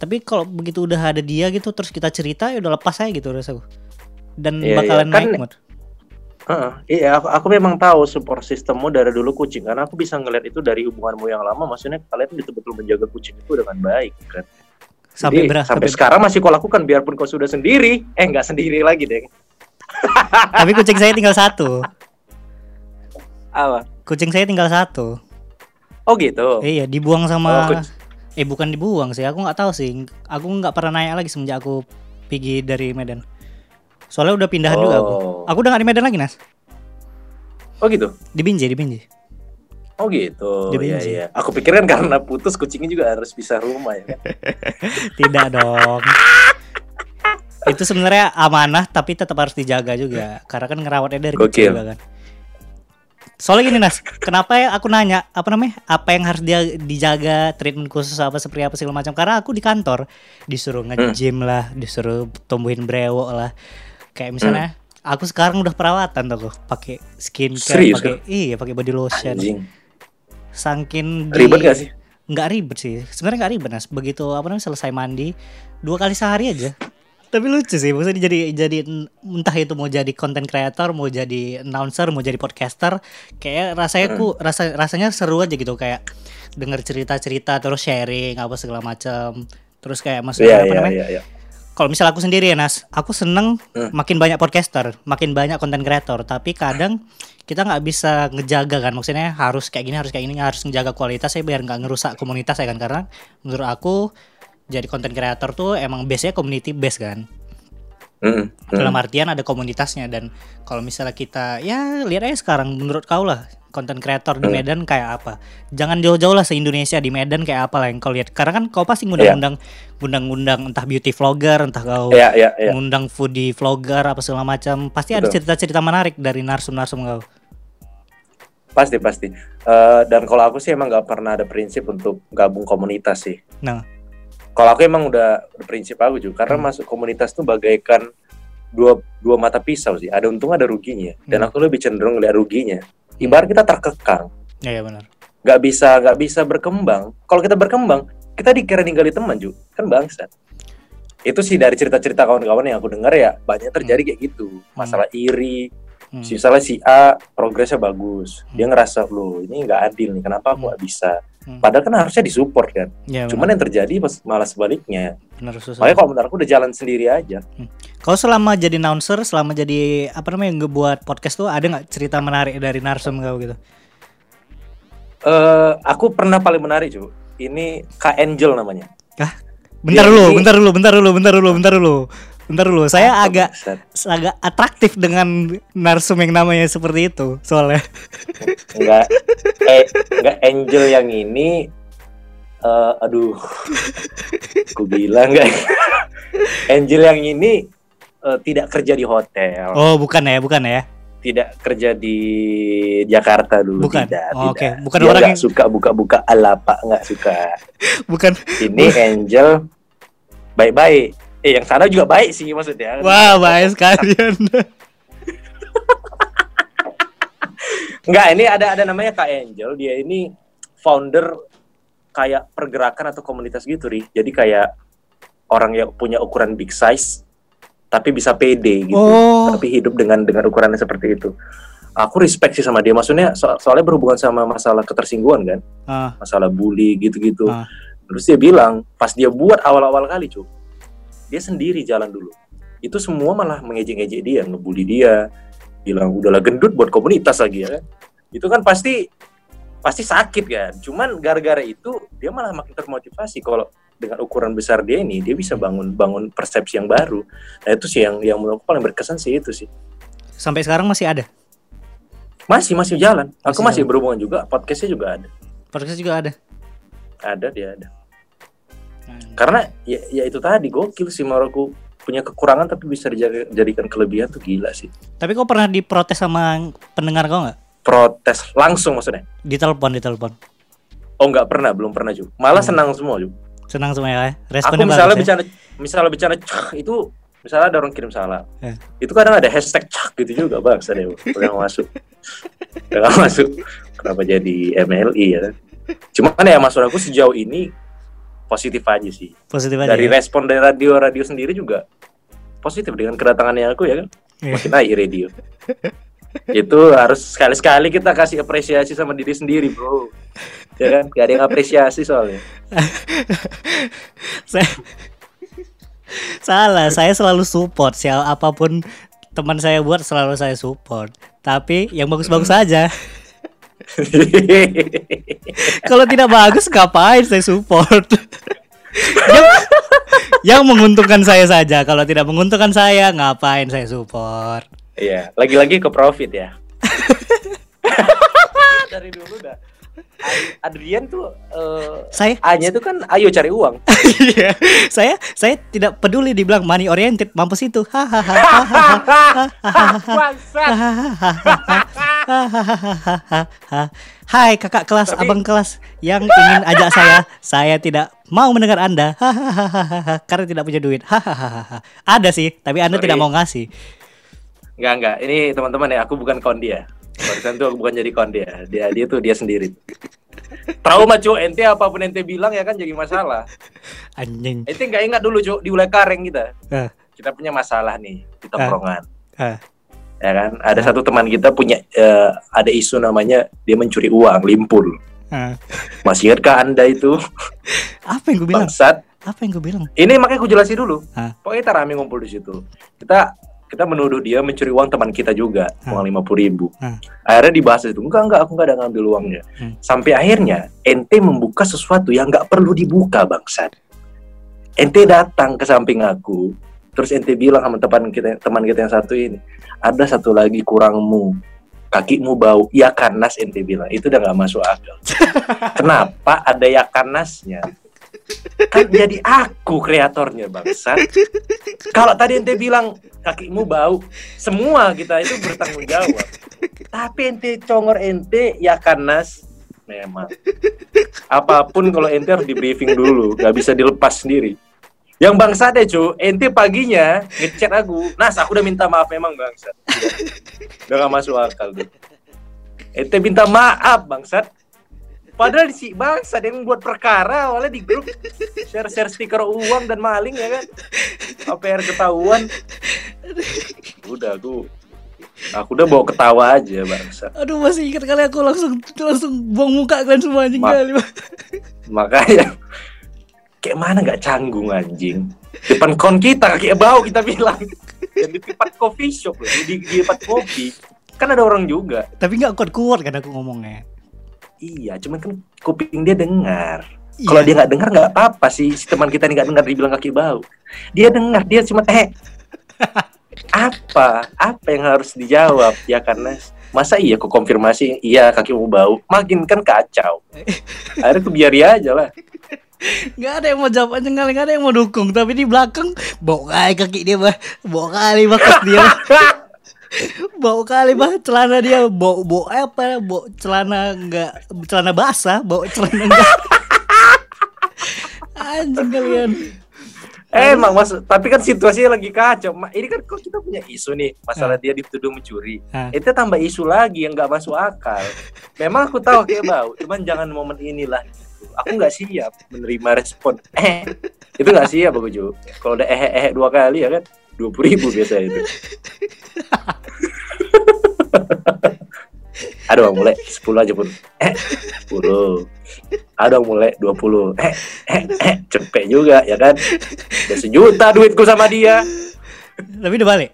Tapi kalau begitu udah ada dia gitu terus kita cerita ya udah lepas aja gitu rasaku. Dan Iya, bakalan iya. Kan- naik mood. Heeh, iya, aku, aku memang tahu support sistemmu dari dulu kucing karena aku bisa ngeliat itu dari hubunganmu yang lama. Maksudnya kalian betul-betul menjaga kucing itu dengan baik kan. Sampai Jadi, berapa? sampai Sampai, sekarang masih kau lakukan biarpun kau sudah sendiri. Eh nggak sendiri lagi deh. *laughs* tapi kucing saya tinggal satu. Apa? Kucing saya tinggal satu. Oh gitu. Iya, dibuang sama Oh, kuc- eh bukan dibuang sih. Aku nggak tahu sih. Aku nggak pernah nanya lagi semenjak aku pergi dari Medan. Soalnya udah pindahan juga aku. Oh. Aku udah gak di Medan lagi, Nas. Oh gitu. Di Binjai, di Binjai. Oh gitu. Di Iya Binjai. iya. Aku pikir kan karena putus kucingnya juga harus bisa rumah ya kan. *laughs* Tidak dong. Itu sebenarnya amanah tapi tetap harus dijaga juga. Karena kan ngerawatnya dari Gokil. kecil juga kan. Soalnya gini Nas, kenapa ya aku nanya apa namanya? Apa yang harus dia dijaga, treatment khusus apa seperti apa segala macam? Karena aku di kantor disuruh Hmm. nge-gym lah, disuruh tumbuhin brewok lah. Kayak misalnya aku sekarang udah perawatan tuh, pakai skincare, pakai iya, pakai body lotion. Anjing. Saking di- Ribet gak sih? nggak ribet sih sebenarnya nggak ribet nas begitu apa namanya selesai mandi dua kali sehari aja tapi lucu sih maksudnya jadi jadi entah itu mau jadi content creator mau jadi announcer mau jadi podcaster kayak rasanya ku rasa rasanya seru aja gitu kayak denger cerita cerita terus sharing apa segala macam terus kayak maksudnya Iya apa iya namanya iya iya. kalau misal aku sendiri ya Nas, aku seneng Hmm. makin banyak podcaster, makin banyak konten kreator. Tapi kadang kita nggak bisa ngejaga kan, maksudnya harus kayak gini, harus kayak gini, harus ngejaga kualitasnya biar nggak ngerusak komunitas ya kan. Karena menurut aku jadi konten kreator tuh emang biasanya community base kan. Mm, mm. Dalam artian ada komunitasnya dan kalau misalnya kita ya lihat aja sekarang menurut kau lah konten kreator di Hmm. Medan kayak apa. Jangan jauh-jauh lah se-Indonesia di Medan kayak apa lah yang kau lihat. Karena kan kau pasti Iya. ngundang-undang ngundang-ngundang entah beauty vlogger, entah kau Iya iya iya. ngundang foodie vlogger apa segala macam pasti ada Betul. cerita-cerita menarik dari narsum-narsum kau Pasti pasti. Eh, dan kalau aku sih emang nggak pernah ada prinsip untuk gabung komunitas sih. nah Kalau aku emang udah, udah prinsip aku juga karena Hmm. masuk komunitas tuh bagaikan dua dua mata pisau sih. Ada untung ada ruginya. Dan Hmm. aku lebih cenderung lihat ruginya. Ibarat kita terkekang, ya ya benar nggak bisa nggak bisa berkembang. Kalau kita berkembang, kita dikira ninggalin teman juga kan bangsa. Itu sih dari cerita-cerita kawan-kawan yang aku dengar ya banyak terjadi kayak gitu. Masalah iri, Hmm. misalnya si A progresnya bagus, dia Hmm. ngerasa loh ini nggak adil nih, kenapa aku Hmm. nggak bisa? Hmm. Padahal kan harusnya disupport kan. ya Cuman yang terjadi pas- malah sebaliknya. benar susah Makanya kalau menurut aku udah jalan sendiri aja. kau selama jadi announcer selama jadi apa namanya ngebuat podcast tuh ada nggak cerita menarik dari narsum kau gitu Eh, aku pernah paling menarik cuy. Ini Kak Angel namanya. bentar Dia dulu ini- bentar dulu bentar dulu bentar dulu bentar dulu bentar dulu saya Apa, agak agak atraktif dengan narsum yang namanya seperti itu soalnya. Enggak eh enggak Angel yang ini eh aduh aku bilang enggak. Angel yang ini eh, tidak kerja di hotel. Oh bukan ya bukan ya? Tidak kerja di Jakarta dulu Bukan? tidak Oh, oke. tidak. Bukan Dia orang yang- suka buka-buka alapak nggak suka. *laughs* Bukan. Ini Angel baik-baik eh yang sana juga baik sih maksudnya wah baik sekali. *laughs* Enggak, ini ada ada namanya Kak Angel. Dia ini founder kayak pergerakan atau komunitas gitu, Ri. Jadi kayak orang yang punya ukuran big size tapi bisa pede gitu. Oh. Tapi hidup dengan dengan ukurannya seperti itu. Aku respect sih sama dia. Maksudnya so- soalnya berhubungan sama masalah ketersinggungan kan, Ah, masalah bully gitu-gitu. Ah. Terus dia bilang, pas dia buat awal-awal kali, Cuk. Dia sendiri jalan dulu. Itu semua malah mengejek-ngejek dia, ngebully dia, bilang udahlah gendut buat komunitas lagi ya kan. Itu kan pasti pasti sakit kan. Cuman gara-gara itu dia malah makin termotivasi kalau dengan ukuran besar dia ini dia bisa bangun bangun persepsi yang baru. Nah itu sih yang yang menurut aku paling berkesan sih itu sih. sampai sekarang masih ada Masih masih jalan. Aku Masih masih berhubungan juga. Podcastnya juga ada. podcast juga ada Ada dia ada. Hmm. Karena ya, ya itu tadi gokil sih Maroko punya kekurangan tapi bisa dijadikan kelebihan tuh gila sih. tapi kau pernah diprotes sama pendengar kau nggak Protes langsung maksudnya. ditelepon ditelepon Oh nggak pernah, belum pernah juga. Malah Hmm. senang semua juga. senang semua ya Aku responnya misalnya bagus ya? bicara misalnya bicara itu misalnya ada orang kirim salam. Ya. Itu kadang ada hashtag cak gitu juga bang, saya yang masuk. Yang masuk. Kenapa jadi MLI ya kan? Cuman ya maksud aku sejauh ini positif aja sih. positif aja Dari ya? respon dari radio-radio sendiri juga positif dengan kedatangannya aku ya kan. Iya. Makin naik radio. *laughs* itu harus sekali-sekali kita kasih apresiasi sama diri sendiri bro ya kan gak ada yang apresiasi soalnya *laughs* saya salah saya selalu support siapa apa pun teman saya buat selalu saya support tapi yang bagus-bagus saja kalau tidak bagus ngapain saya support? Yang, yang menguntungkan saya saja. Kalau tidak menguntungkan saya ngapain saya support? Iya lagi-lagi ke profit ya. *laughs* Dari dulu dah Adrian tuh uh, saya A-nya tuh kan ayo cari uang. Iya. saya saya tidak peduli dibilang money oriented mampus itu. Hahaha. Hai kakak kelas, Tapi- abang kelas yang ingin ajak saya, saya tidak mau mendengar Anda. Hahaha. Karena tidak punya duit. Hahaha. Ada sih, tapi Anda Sorry. tidak mau ngasih. Enggak enggak. Ini teman-teman ya, aku bukan kon dia. Barusan tuh bukan jadi kon dia. Dia dia tuh dia sendiri. Trauma cu, ente apa pun ente bilang ya kan jadi masalah. Anjing. Ente nggak ingat dulu cu, di ulai kareng kita. Ah, Kita punya masalah nih di tongkrongan. ah. Ya kan? Ada satu teman kita punya eh, ada isu namanya dia mencuri uang, limpul. ah. Masih ingat kah Anda itu? Apa yang gue bilang? Bangsat. Apa yang gue bilang? Ini makanya aku jelasin dulu. Hah? Pokoknya kita rame ngumpul di situ. Kita kita menuduh dia mencuri uang teman kita juga, Hah? uang lima ribu. Hah? Akhirnya dibahas itu, enggak enggak, aku enggak ada ngambil uangnya. Hmm. Sampai akhirnya ente membuka sesuatu yang nggak perlu dibuka bangsat. Ente datang ke samping aku, terus ente bilang sama teman kita teman kita yang satu ini, ada satu lagi kurangmu, kakimu bau. Ya kanas ente bilang, itu udah nggak masuk akal. *laughs* Kenapa ada ya kanasnya? Kan jadi aku kreatornya bangsat. Kalau tadi ente bilang kakimu bau, semua kita itu bertanggung jawab. Tapi ente congor ente ya kanas memang. Apa pun kalau ente harus di briefing dulu, nggak bisa dilepas sendiri. Yang bangsa deh cu, ente paginya ngechat aku, Nas aku udah minta maaf memang bangsa. Udah gak masuk akal tuh. Ente minta maaf bangsat. Padahal si bangsa yang buat perkara awalnya di grup share-share stiker uang dan maling ya kan. APR ketahuan. Udah aku aku udah bawa ketawa aja bangsa. Aduh masih ingat kali aku langsung langsung buang muka kalian semua anjing Ma- kali. Makanya kayak mana nggak canggung anjing. Depan kon kita kayak bau kita bilang. Dan di tempat coffee shop loh, di, di tempat kopi. Kan ada orang juga. Tapi nggak kuat-kuat kan aku ngomongnya. Iya, cuman kan kuping dia dengar. Iya. Kalau dia nggak dengar nggak apa-apa sih. Si teman kita ini nggak dengar dibilang kaki bau. Dia dengar, dia cuma eh apa? Apa yang harus dijawab ya karena masa iya aku konfirmasi iya kaki mau bau makin kan kacau akhirnya aku biari aja lah Nggak ada yang mau jawab aja nggak ada yang mau dukung. Tapi di belakang bau kali kaki dia bah, bau kali bakat dia. *laughs* bau kali bah celana dia bau bau apa? Bau celana nggak celana basah, bau celana enggak. *laughs* Anjing kalian. Eh, emang mas tapi kan situasinya lagi kacau. Ini kan kok kita punya isu nih masalah dia dituduh mencuri. Hah. itu tambah isu lagi yang nggak masuk akal. Memang aku tahu kayak bau cuman jangan momen inilah. Aku nggak siap menerima respon. Eh itu nggak siap aku kalau udah eh eh dua kali ya kan dua puluh ribu biasa itu. *laughs* Ada bang mulai 10 aja pun. Eh 10 ada bang mulai 20 eh eh eh cepet juga ya kan? Udah sejuta duitku sama dia. Tapi udah balik.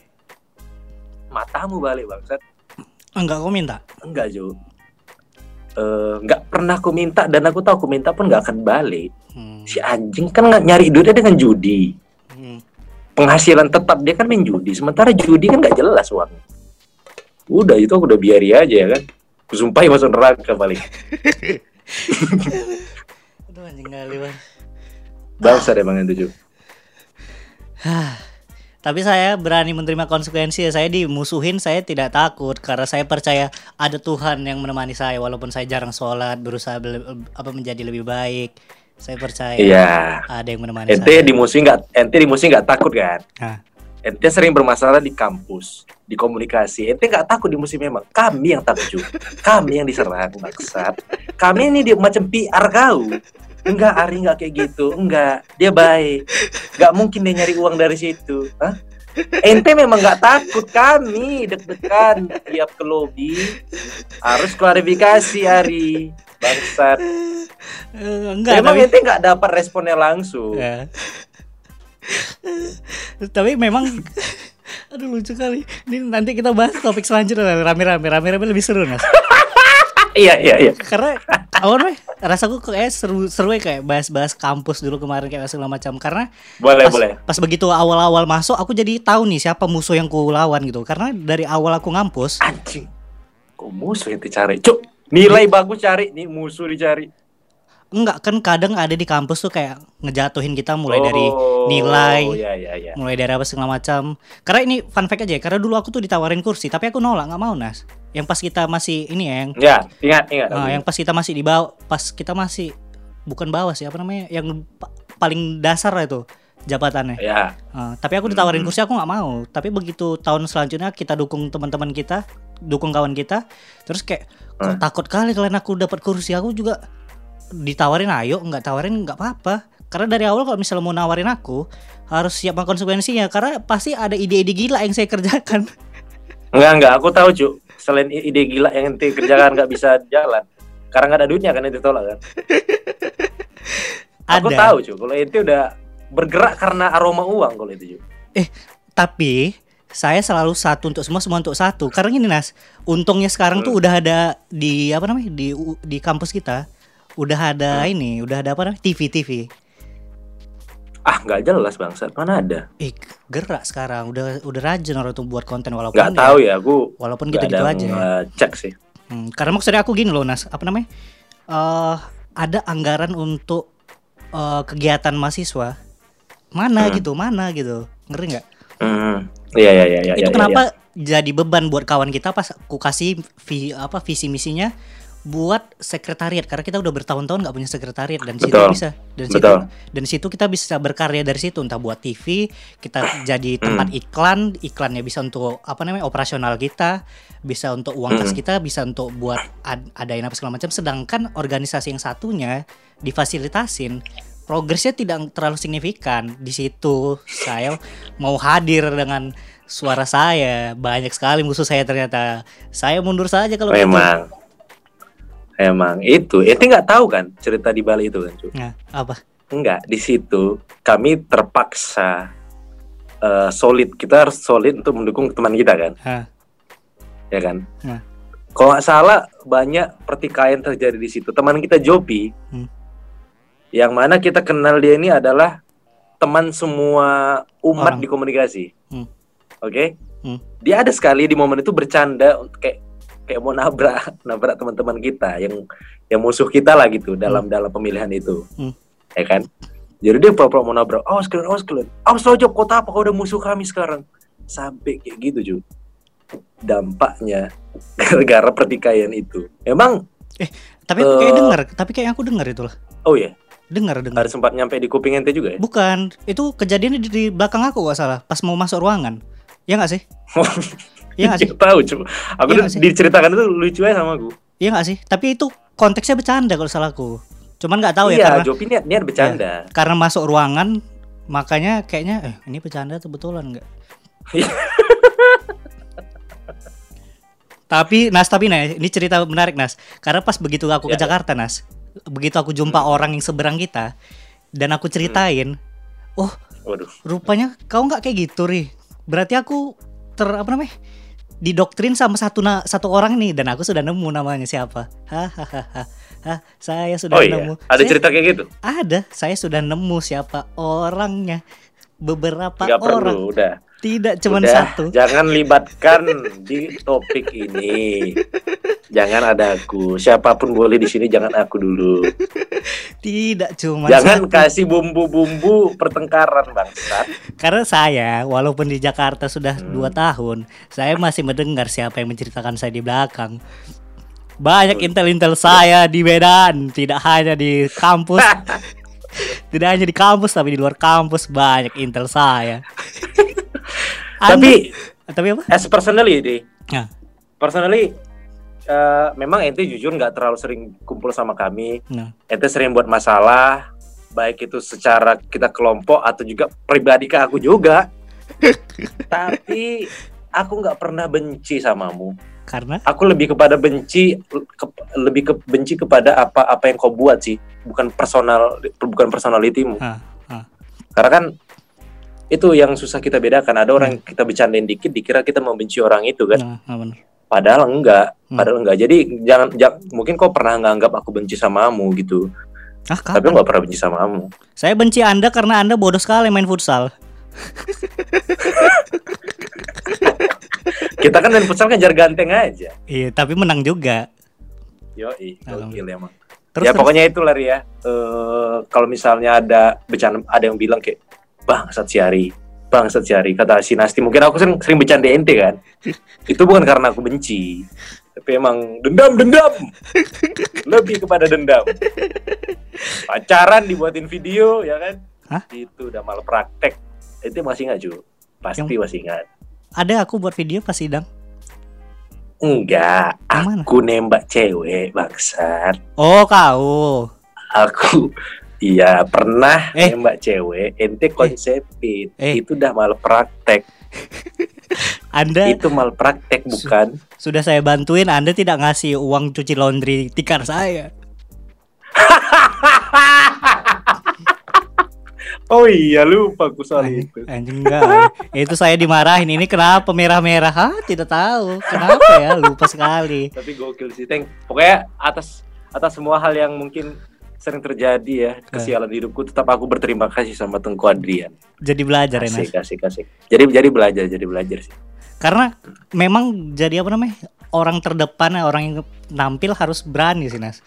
matamu balik bangsat. Enggak kau minta. enggak Jo. Eh, nggak pernah aku minta dan aku tahu aku minta pun nggak akan balik. Hmm. si anjing kan nggak nyari duitnya dengan judi. Penghasilan tetap dia kan main judi. Sementara judi kan nggak jelas uangnya. Udah itu aku udah biari aja ya kan? Kusumpahi masuk neraka paling. *laughs* Aduh anjing kali bang. bangsa deh bang Jo Tapi saya berani menerima konsekuensi ya. Saya dimusuhin saya tidak takut. Karena saya percaya ada Tuhan yang menemani saya walaupun saya jarang sholat berusaha apa menjadi lebih baik. Saya percaya iya. ada yang menemani ente saya. di musuh nggak ente di musuh nggak takut kan? Nah, ente sering bermasalah di kampus di komunikasi. Ente nggak takut di musim memang kami yang takut juga. Kami yang diserang bangsat kami ini dia macam PR kau. Enggak Ari nggak kayak gitu. Enggak. Dia baik. Nggak mungkin dia nyari uang dari situ. Hah? ente memang nggak takut. Kami deg-degan tiap ke lobby. Harus klarifikasi Ari Bangsat. Enggak Emang tapi, ente nggak dapat responnya langsung. ya. tapi memang aduh lucu kali ini nanti kita bahas topik selanjutnya rame-rame rame-rame lebih seru mas *laughs* Iya iya iya. karena awal mah rasaku kayak seru seru ya kayak bahas-bahas kampus dulu kemarin kayak segala macam karena Boleh pas, boleh. pas begitu awal-awal masuk aku jadi tahu nih siapa musuh yang ku lawan gitu karena dari awal aku ngampus Anjing. Kok musuh yang dicari? Cuk, nilai bagus cari, nih musuh dicari. enggak kan kadang ada di kampus tuh kayak ngejatuhin kita mulai dari Oh, nilai Iya iya iya. mulai dari apa segala macam karena ini fun fact aja ya karena dulu aku tuh ditawarin kursi tapi aku nolak nggak mau nas yang pas kita masih ini ya yang Ya, ingat ingat. ah, yang pas kita masih di bawah pas kita masih bukan bawah sih apa namanya yang pa- paling dasar lah itu jabatannya Ya. Ah, tapi aku ditawarin Hmm. kursi aku nggak mau tapi begitu tahun selanjutnya kita dukung teman-teman kita dukung kawan kita terus kayak kok Hmm. takut kali kalian aku dapat kursi aku juga ditawarin ayo nggak tawarin nggak apa-apa karena dari awal kalau misalnya mau nawarin aku harus siap sama konsekuensinya karena pasti ada ide-ide gila yang saya kerjakan *laughs* Enggak enggak, aku tahu Cuk. Selain ide gila yang ente kerjakan nggak bisa jalan. Karena nggak ada duitnya kan ente tolak kan. *laughs* Aku ada tahu Cuk, kalau ente udah bergerak karena aroma uang kalau itu Cuk. tapi saya selalu satu untuk semua semua untuk satu karena gini nas untungnya sekarang Hmm. tuh udah ada di apa namanya di di kampus kita udah ada Hmm. ini udah ada apa namanya TV TV Ah, nggak jelas bangsat. Mana ada? Eh, gerak sekarang udah udah rajin orang tuh buat konten walaupun Nggak ya- tahu ya, aku walaupun nggak gitu-gitu ada aja. cek sih. Hmm, karena maksudnya aku gini loh Nas, apa namanya? eh ada anggaran untuk eh, kegiatan mahasiswa. Mana Hmm. gitu, mana gitu. Ngeri nggak? Hmm. Iya iya iya iya. Itu iya, kenapa jadi beban buat kawan kita pas aku kasih vi, apa visi misinya buat sekretariat karena kita udah bertahun-tahun nggak punya sekretariat dan situ Betul. bisa dan situ Betul. dan situ kita bisa berkarya dari situ entah buat TV kita jadi tempat iklan iklannya bisa untuk apa namanya operasional kita bisa untuk uang kas Hmm. kita bisa untuk buat ad, adain apa segala macam sedangkan organisasi yang satunya difasilitasin progresnya tidak terlalu signifikan di situ saya mau hadir dengan suara saya banyak sekali musuh saya ternyata saya mundur saja kalau gitu. Memang. Emang itu, ente nggak tahu kan cerita di Bali itu kan, Cuk? Nah, apa Enggak, di situ kami terpaksa eh, solid. Kita harus solid untuk mendukung teman kita kan, Hah. ya kan? Nah. Kalau nggak salah banyak pertikaian terjadi di situ. Teman kita Jopi, Hmm. Yang mana kita kenal dia ini adalah teman semua umat Orang. di komunikasi. Hmm. Oke? Hmm. Dia ada sekali di momen itu bercanda untuk kayak kayak mau nabrak *laughs* nabrak teman-teman kita yang yang musuh kita lah gitu dalam dalam pemilihan itu. Hmm. Ya kan? Jadi dia pura-pura mau nabrak. Awas kalian, awas kalian. Awas lo Job, kota apa kau udah musuh kami sekarang. Sampai kayak gitu, Ju. Dampaknya *laughs* gara-gara pertikaian itu. Emang tapi aku kayak Eh. dengar tapi kayak aku dengar itulah oh ya, dengar dengar ada sempat nyampe di kuping ente juga ya? bukan itu kejadian di, di belakang aku gak salah pas mau masuk ruangan ya nggak sih Iya *laughs* nggak sih tahu, Cu. Aku nggak sih? diceritakan itu lucu aja sama aku. iya nggak sih tapi itu konteksnya bercanda kalau salahku cuman nggak tahu ya iya, karena Jopi niat, niat bercanda. karena masuk ruangan makanya kayaknya eh ini bercanda tuh betulan nggak *laughs* tapi Nas tapi nah ini cerita menarik Nas karena pas begitu aku ke Ya, ya. Jakarta Nas begitu aku jumpa orang yang seberang kita dan aku ceritain oh Waduh. rupanya kau nggak kayak gitu ri. Berarti aku ter apa namanya didoktrin sama satu na, satu orang nih dan aku sudah nemu namanya siapa. Hahaha Hah, saya sudah Oh iya, nemu. Ada Saya- cerita kayak gitu? ada. Saya sudah nemu siapa orangnya. Beberapa Nggak orang. perlu, udah. Tidak cuma satu Jangan libatkan di topik ini. Jangan ada aku. Siapa pun boleh di sini, jangan aku dulu. tidak cuma jangan satu. kasih bumbu-bumbu pertengkaran bangsat. karena saya walaupun di Jakarta sudah Hmm. dua tahun saya masih mendengar siapa yang menceritakan saya di belakang banyak intel-intel saya di Medan tidak hanya di kampus *laughs* *laughs* tidak hanya di kampus tapi di luar kampus banyak intel saya *laughs* Tapi tapi apa as personally, deh. Ya. Personally, eh, memang ente jujur nggak terlalu sering kumpul sama kami. Nah. Ente sering buat masalah, baik itu secara kita kelompok atau juga pribadi ke aku juga. *laughs* Tapi aku nggak pernah benci samamu. Karena Aku lebih kepada benci ke- lebih ke benci kepada apa apa yang kau buat sih, bukan personal bukan personalitimu. ah, ah. Karena kan itu yang susah kita bedakan. Ada orang yang kita bercandain dikit dikira kita membenci orang itu kan. Nah. Padahal enggak, Hmm. padahal enggak. Jadi jangan, jangan mungkin kau pernah nganggap aku benci sama kamu gitu. Ah, Tapi enggak pernah benci sama kamu. Saya benci Anda karena Anda bodoh sekali main futsal. *laughs* Kita kan main futsal kan jar ganteng aja. Iya, tapi menang juga. Yoi, gokil emang. Terus, ya terus. pokoknya itu lah ya. Eh, kalau misalnya ada bercanda, ada yang bilang kayak bang Satsiari, bang Satsiari kata si Nasti. Mungkin aku sering, sering bercanda ente kan. *laughs* itu bukan karena aku benci, tapi emang dendam dendam. Lebih kepada dendam. Pacaran dibuatin video ya kan? Hah? Itu udah malah praktek. Itu masih nggak cu? Pasti Yang- masih ingat. Ada aku buat video pas sidang. Enggak, Yang mana? aku nembak cewek bangsat. Oh, kau. aku iya pernah Eh. nembak cewek ente konsepin Eh. itu udah mal praktek *laughs* Anda itu mal praktek bukan sudah saya bantuin, Anda tidak ngasih uang cuci laundry tikar saya. *laughs* oh iya lupa aku soal Anjing, itu anjing enggak. itu saya dimarahin. Ini kenapa merah-merah? Hah, tidak tahu. Kenapa ya? Lupa sekali. tapi gokil sih Teng pokoknya atas atas semua hal yang mungkin sering terjadi ya kesialan hidupku tetap aku berterima kasih sama Tengku Adrian Jadi belajar ya, Nas. asik asik asik jadi jadi belajar jadi belajar sih Karena memang jadi apa namanya? Orang terdepan, orang yang nampil harus berani sih, Nas.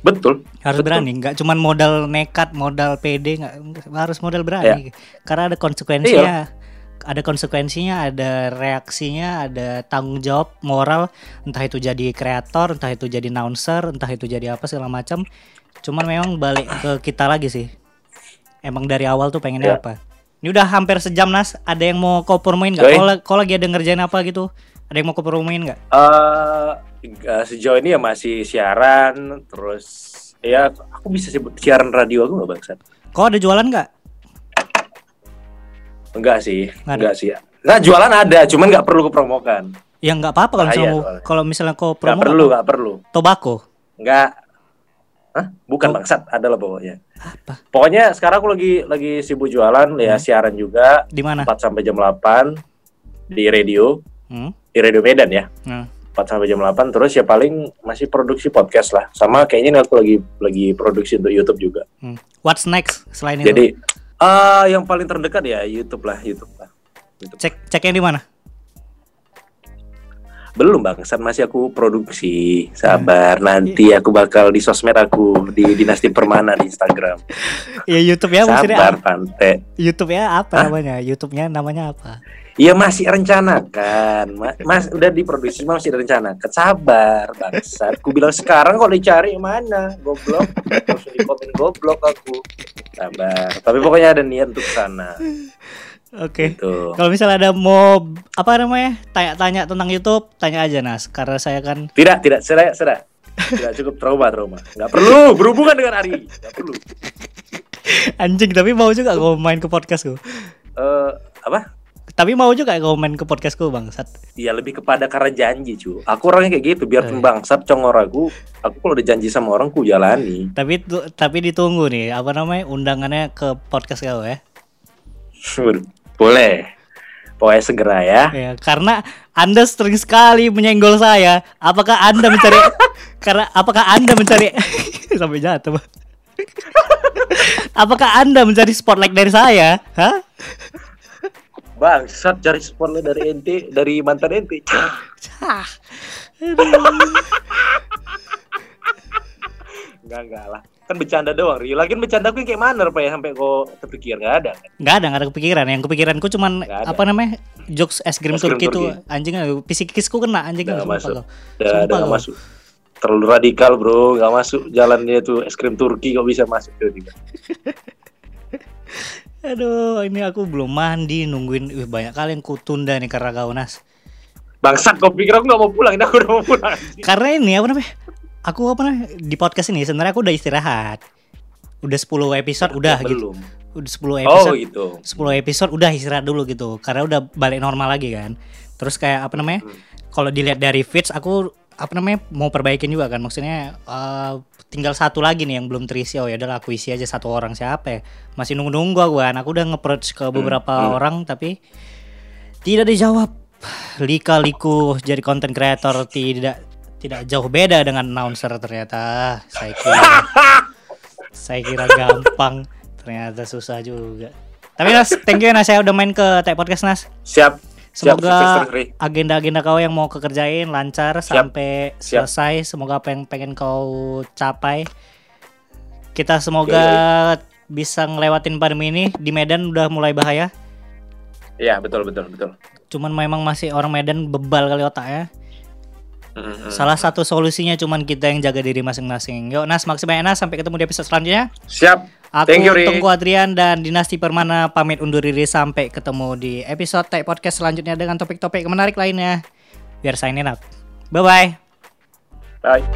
Betul Harus Betul. berani, nggak cuman modal nekat, modal pede, nggak harus modal berani. Karena ada konsekuensinya. Ada konsekuensinya, ada reaksinya, ada tanggung jawab moral, entah itu jadi kreator, entah itu jadi announcer, entah itu jadi apa segala macam. Cuman memang balik ke kita lagi sih. Emang dari awal tuh pengennya Ya. apa? Ini udah hampir sejam Nas. Ada yang mau kau promoin nggak? Kalau lagi ada ngerjain apa gitu? Ada yang mau kau promoin nggak? eh eh, sejauh ini ya masih siaran terus ya aku bisa sebut siaran radio aku nggak bangsat Kau ada jualan nggak? enggak sih Nggak enggak sih nggak jualan ada cuman nggak perlu kepromokan Ya nggak apa-apa kalau misalnya kalau misalnya kau nggak promo perlu nggak perlu tobacco. nggak Hah? bukan Oh. bangsat ada lah pokoknya Apa? pokoknya sekarang aku lagi lagi sibuk jualan ya Hmm. siaran juga Di mana? 4 sampai jam 8 di radio Hmm? di radio Medan ya Nah. 4 sampai jam 8 terus ya paling masih produksi podcast lah sama kayaknya ini aku lagi lagi produksi untuk YouTube juga Hmm. What's next selain itu? Jadi ah yang paling terdekat ya YouTube lah, YouTube lah. YouTube. cek cek yang di mana? Belum bang, saat masih aku produksi. Sabar, nanti aku bakal di sosmed aku di Dinasti Permana di Instagram. Ya YouTube ya Sabar? Pante. YouTube ya apa Hah? namanya? YouTube-nya namanya apa? Iya masih rencanakan, Ma- mas udah diproduksi masih direncanakan. Sabar, bangsat. Aku bilang sekarang kalau dicari mana, goblok. Langsung di komen goblok aku. Sabar. Tapi pokoknya ada niat untuk sana. Oke. Gitu. Kalau misalnya ada mau apa namanya? Tanya-tanya tentang YouTube, tanya aja Nas. Karena saya kan Tidak, tidak, sudah. Tidak cukup trauma, trauma. Nggak perlu berhubungan dengan Ari. Nggak perlu. anjing tapi mau juga kau main ke podcastku. Eh, apa? Tapi mau juga kau main ke podcastku bangsat. Ya lebih kepada karena janji, cu. Aku orangnya kayak gitu, biar Eh. bangsat congor aku. Aku kalau udah janji sama orang, ku jalani. Tapi tapi ditunggu nih apa namanya undangannya ke podcast kau ya. Boleh. Pokoknya segera ya. Ya, karena Anda sering sekali menyenggol saya. Apakah Anda mencari *laughs* karena apakah Anda mencari *laughs* sampai jatuh. Bang. apakah Anda mencari spotlight dari saya? Hah? Bangsat cari spotlight dari ente, dari mantan ente. Hah. Aduh. Enggak, enggak lah. Kan bercanda doang, Ri. Lagian bercanda yang kayak mana, Pak ya? Sampai kok terpikir nggak ada. Nggak ada, nggak ada kepikiran. Yang kepikiranku cuman apa namanya? Jokes es krim Es krim Turki itu anjing psikisku kena anjing Nggak masuk. nggak masuk. Terlalu radikal, bro. Nggak masuk jalannya tuh es krim Turki kok bisa masuk tiba-tiba. *laughs* Aduh, ini aku belum mandi nungguin Wih, banyak kali yang kutunda nih karena kau Nas. Bangsat, kau pikir aku nggak mau pulang? Ini aku udah mau pulang. Karena ini apa namanya? Aku apa namanya? Di podcast ini sebenarnya aku udah istirahat. Udah 10 episode udah gitu. Belum. Udah 10 Oh episode. gitu. 10 episode udah istirahat dulu gitu karena udah balik normal lagi kan. Terus kayak apa namanya? Hmm. kalau dilihat dari fits aku apa namanya mau perbaikin juga kan maksudnya eh, tinggal satu lagi nih yang belum terisi oh ya udah aku isi aja satu orang siapa ya masih nunggu nunggu aku kan aku udah nge-approach ke beberapa hmm. orang tapi tidak dijawab lika liku jadi content creator tidak tidak jauh beda dengan announcer ternyata saya kira *laughs* saya kira gampang ternyata susah juga tapi Nas thank you ya, Nas saya udah main ke Tech Podcast Nas Siap. Siap, Semoga agenda-agenda kau yang mau kekerjain lancar sampai Siap. selesai. Semoga apa yang pengen kau capai. Kita semoga bisa ngelewatin pandemi ini. Di Medan udah mulai bahaya. Iya, betul betul betul. Cuman memang masih orang Medan bebal kali otaknya. Mm-mm. Salah satu solusinya cuman kita yang jaga diri masing-masing. Yuk Nas, makasih banyak Nas. Sampai ketemu di episode selanjutnya. Siap. Aku Thank you, Ri. Tunggu Adrian dan Dinasti Permana pamit undur diri sampai ketemu di episode Tech Podcast selanjutnya dengan topik-topik menarik lainnya. Biar signing up. Bye-bye. Bye.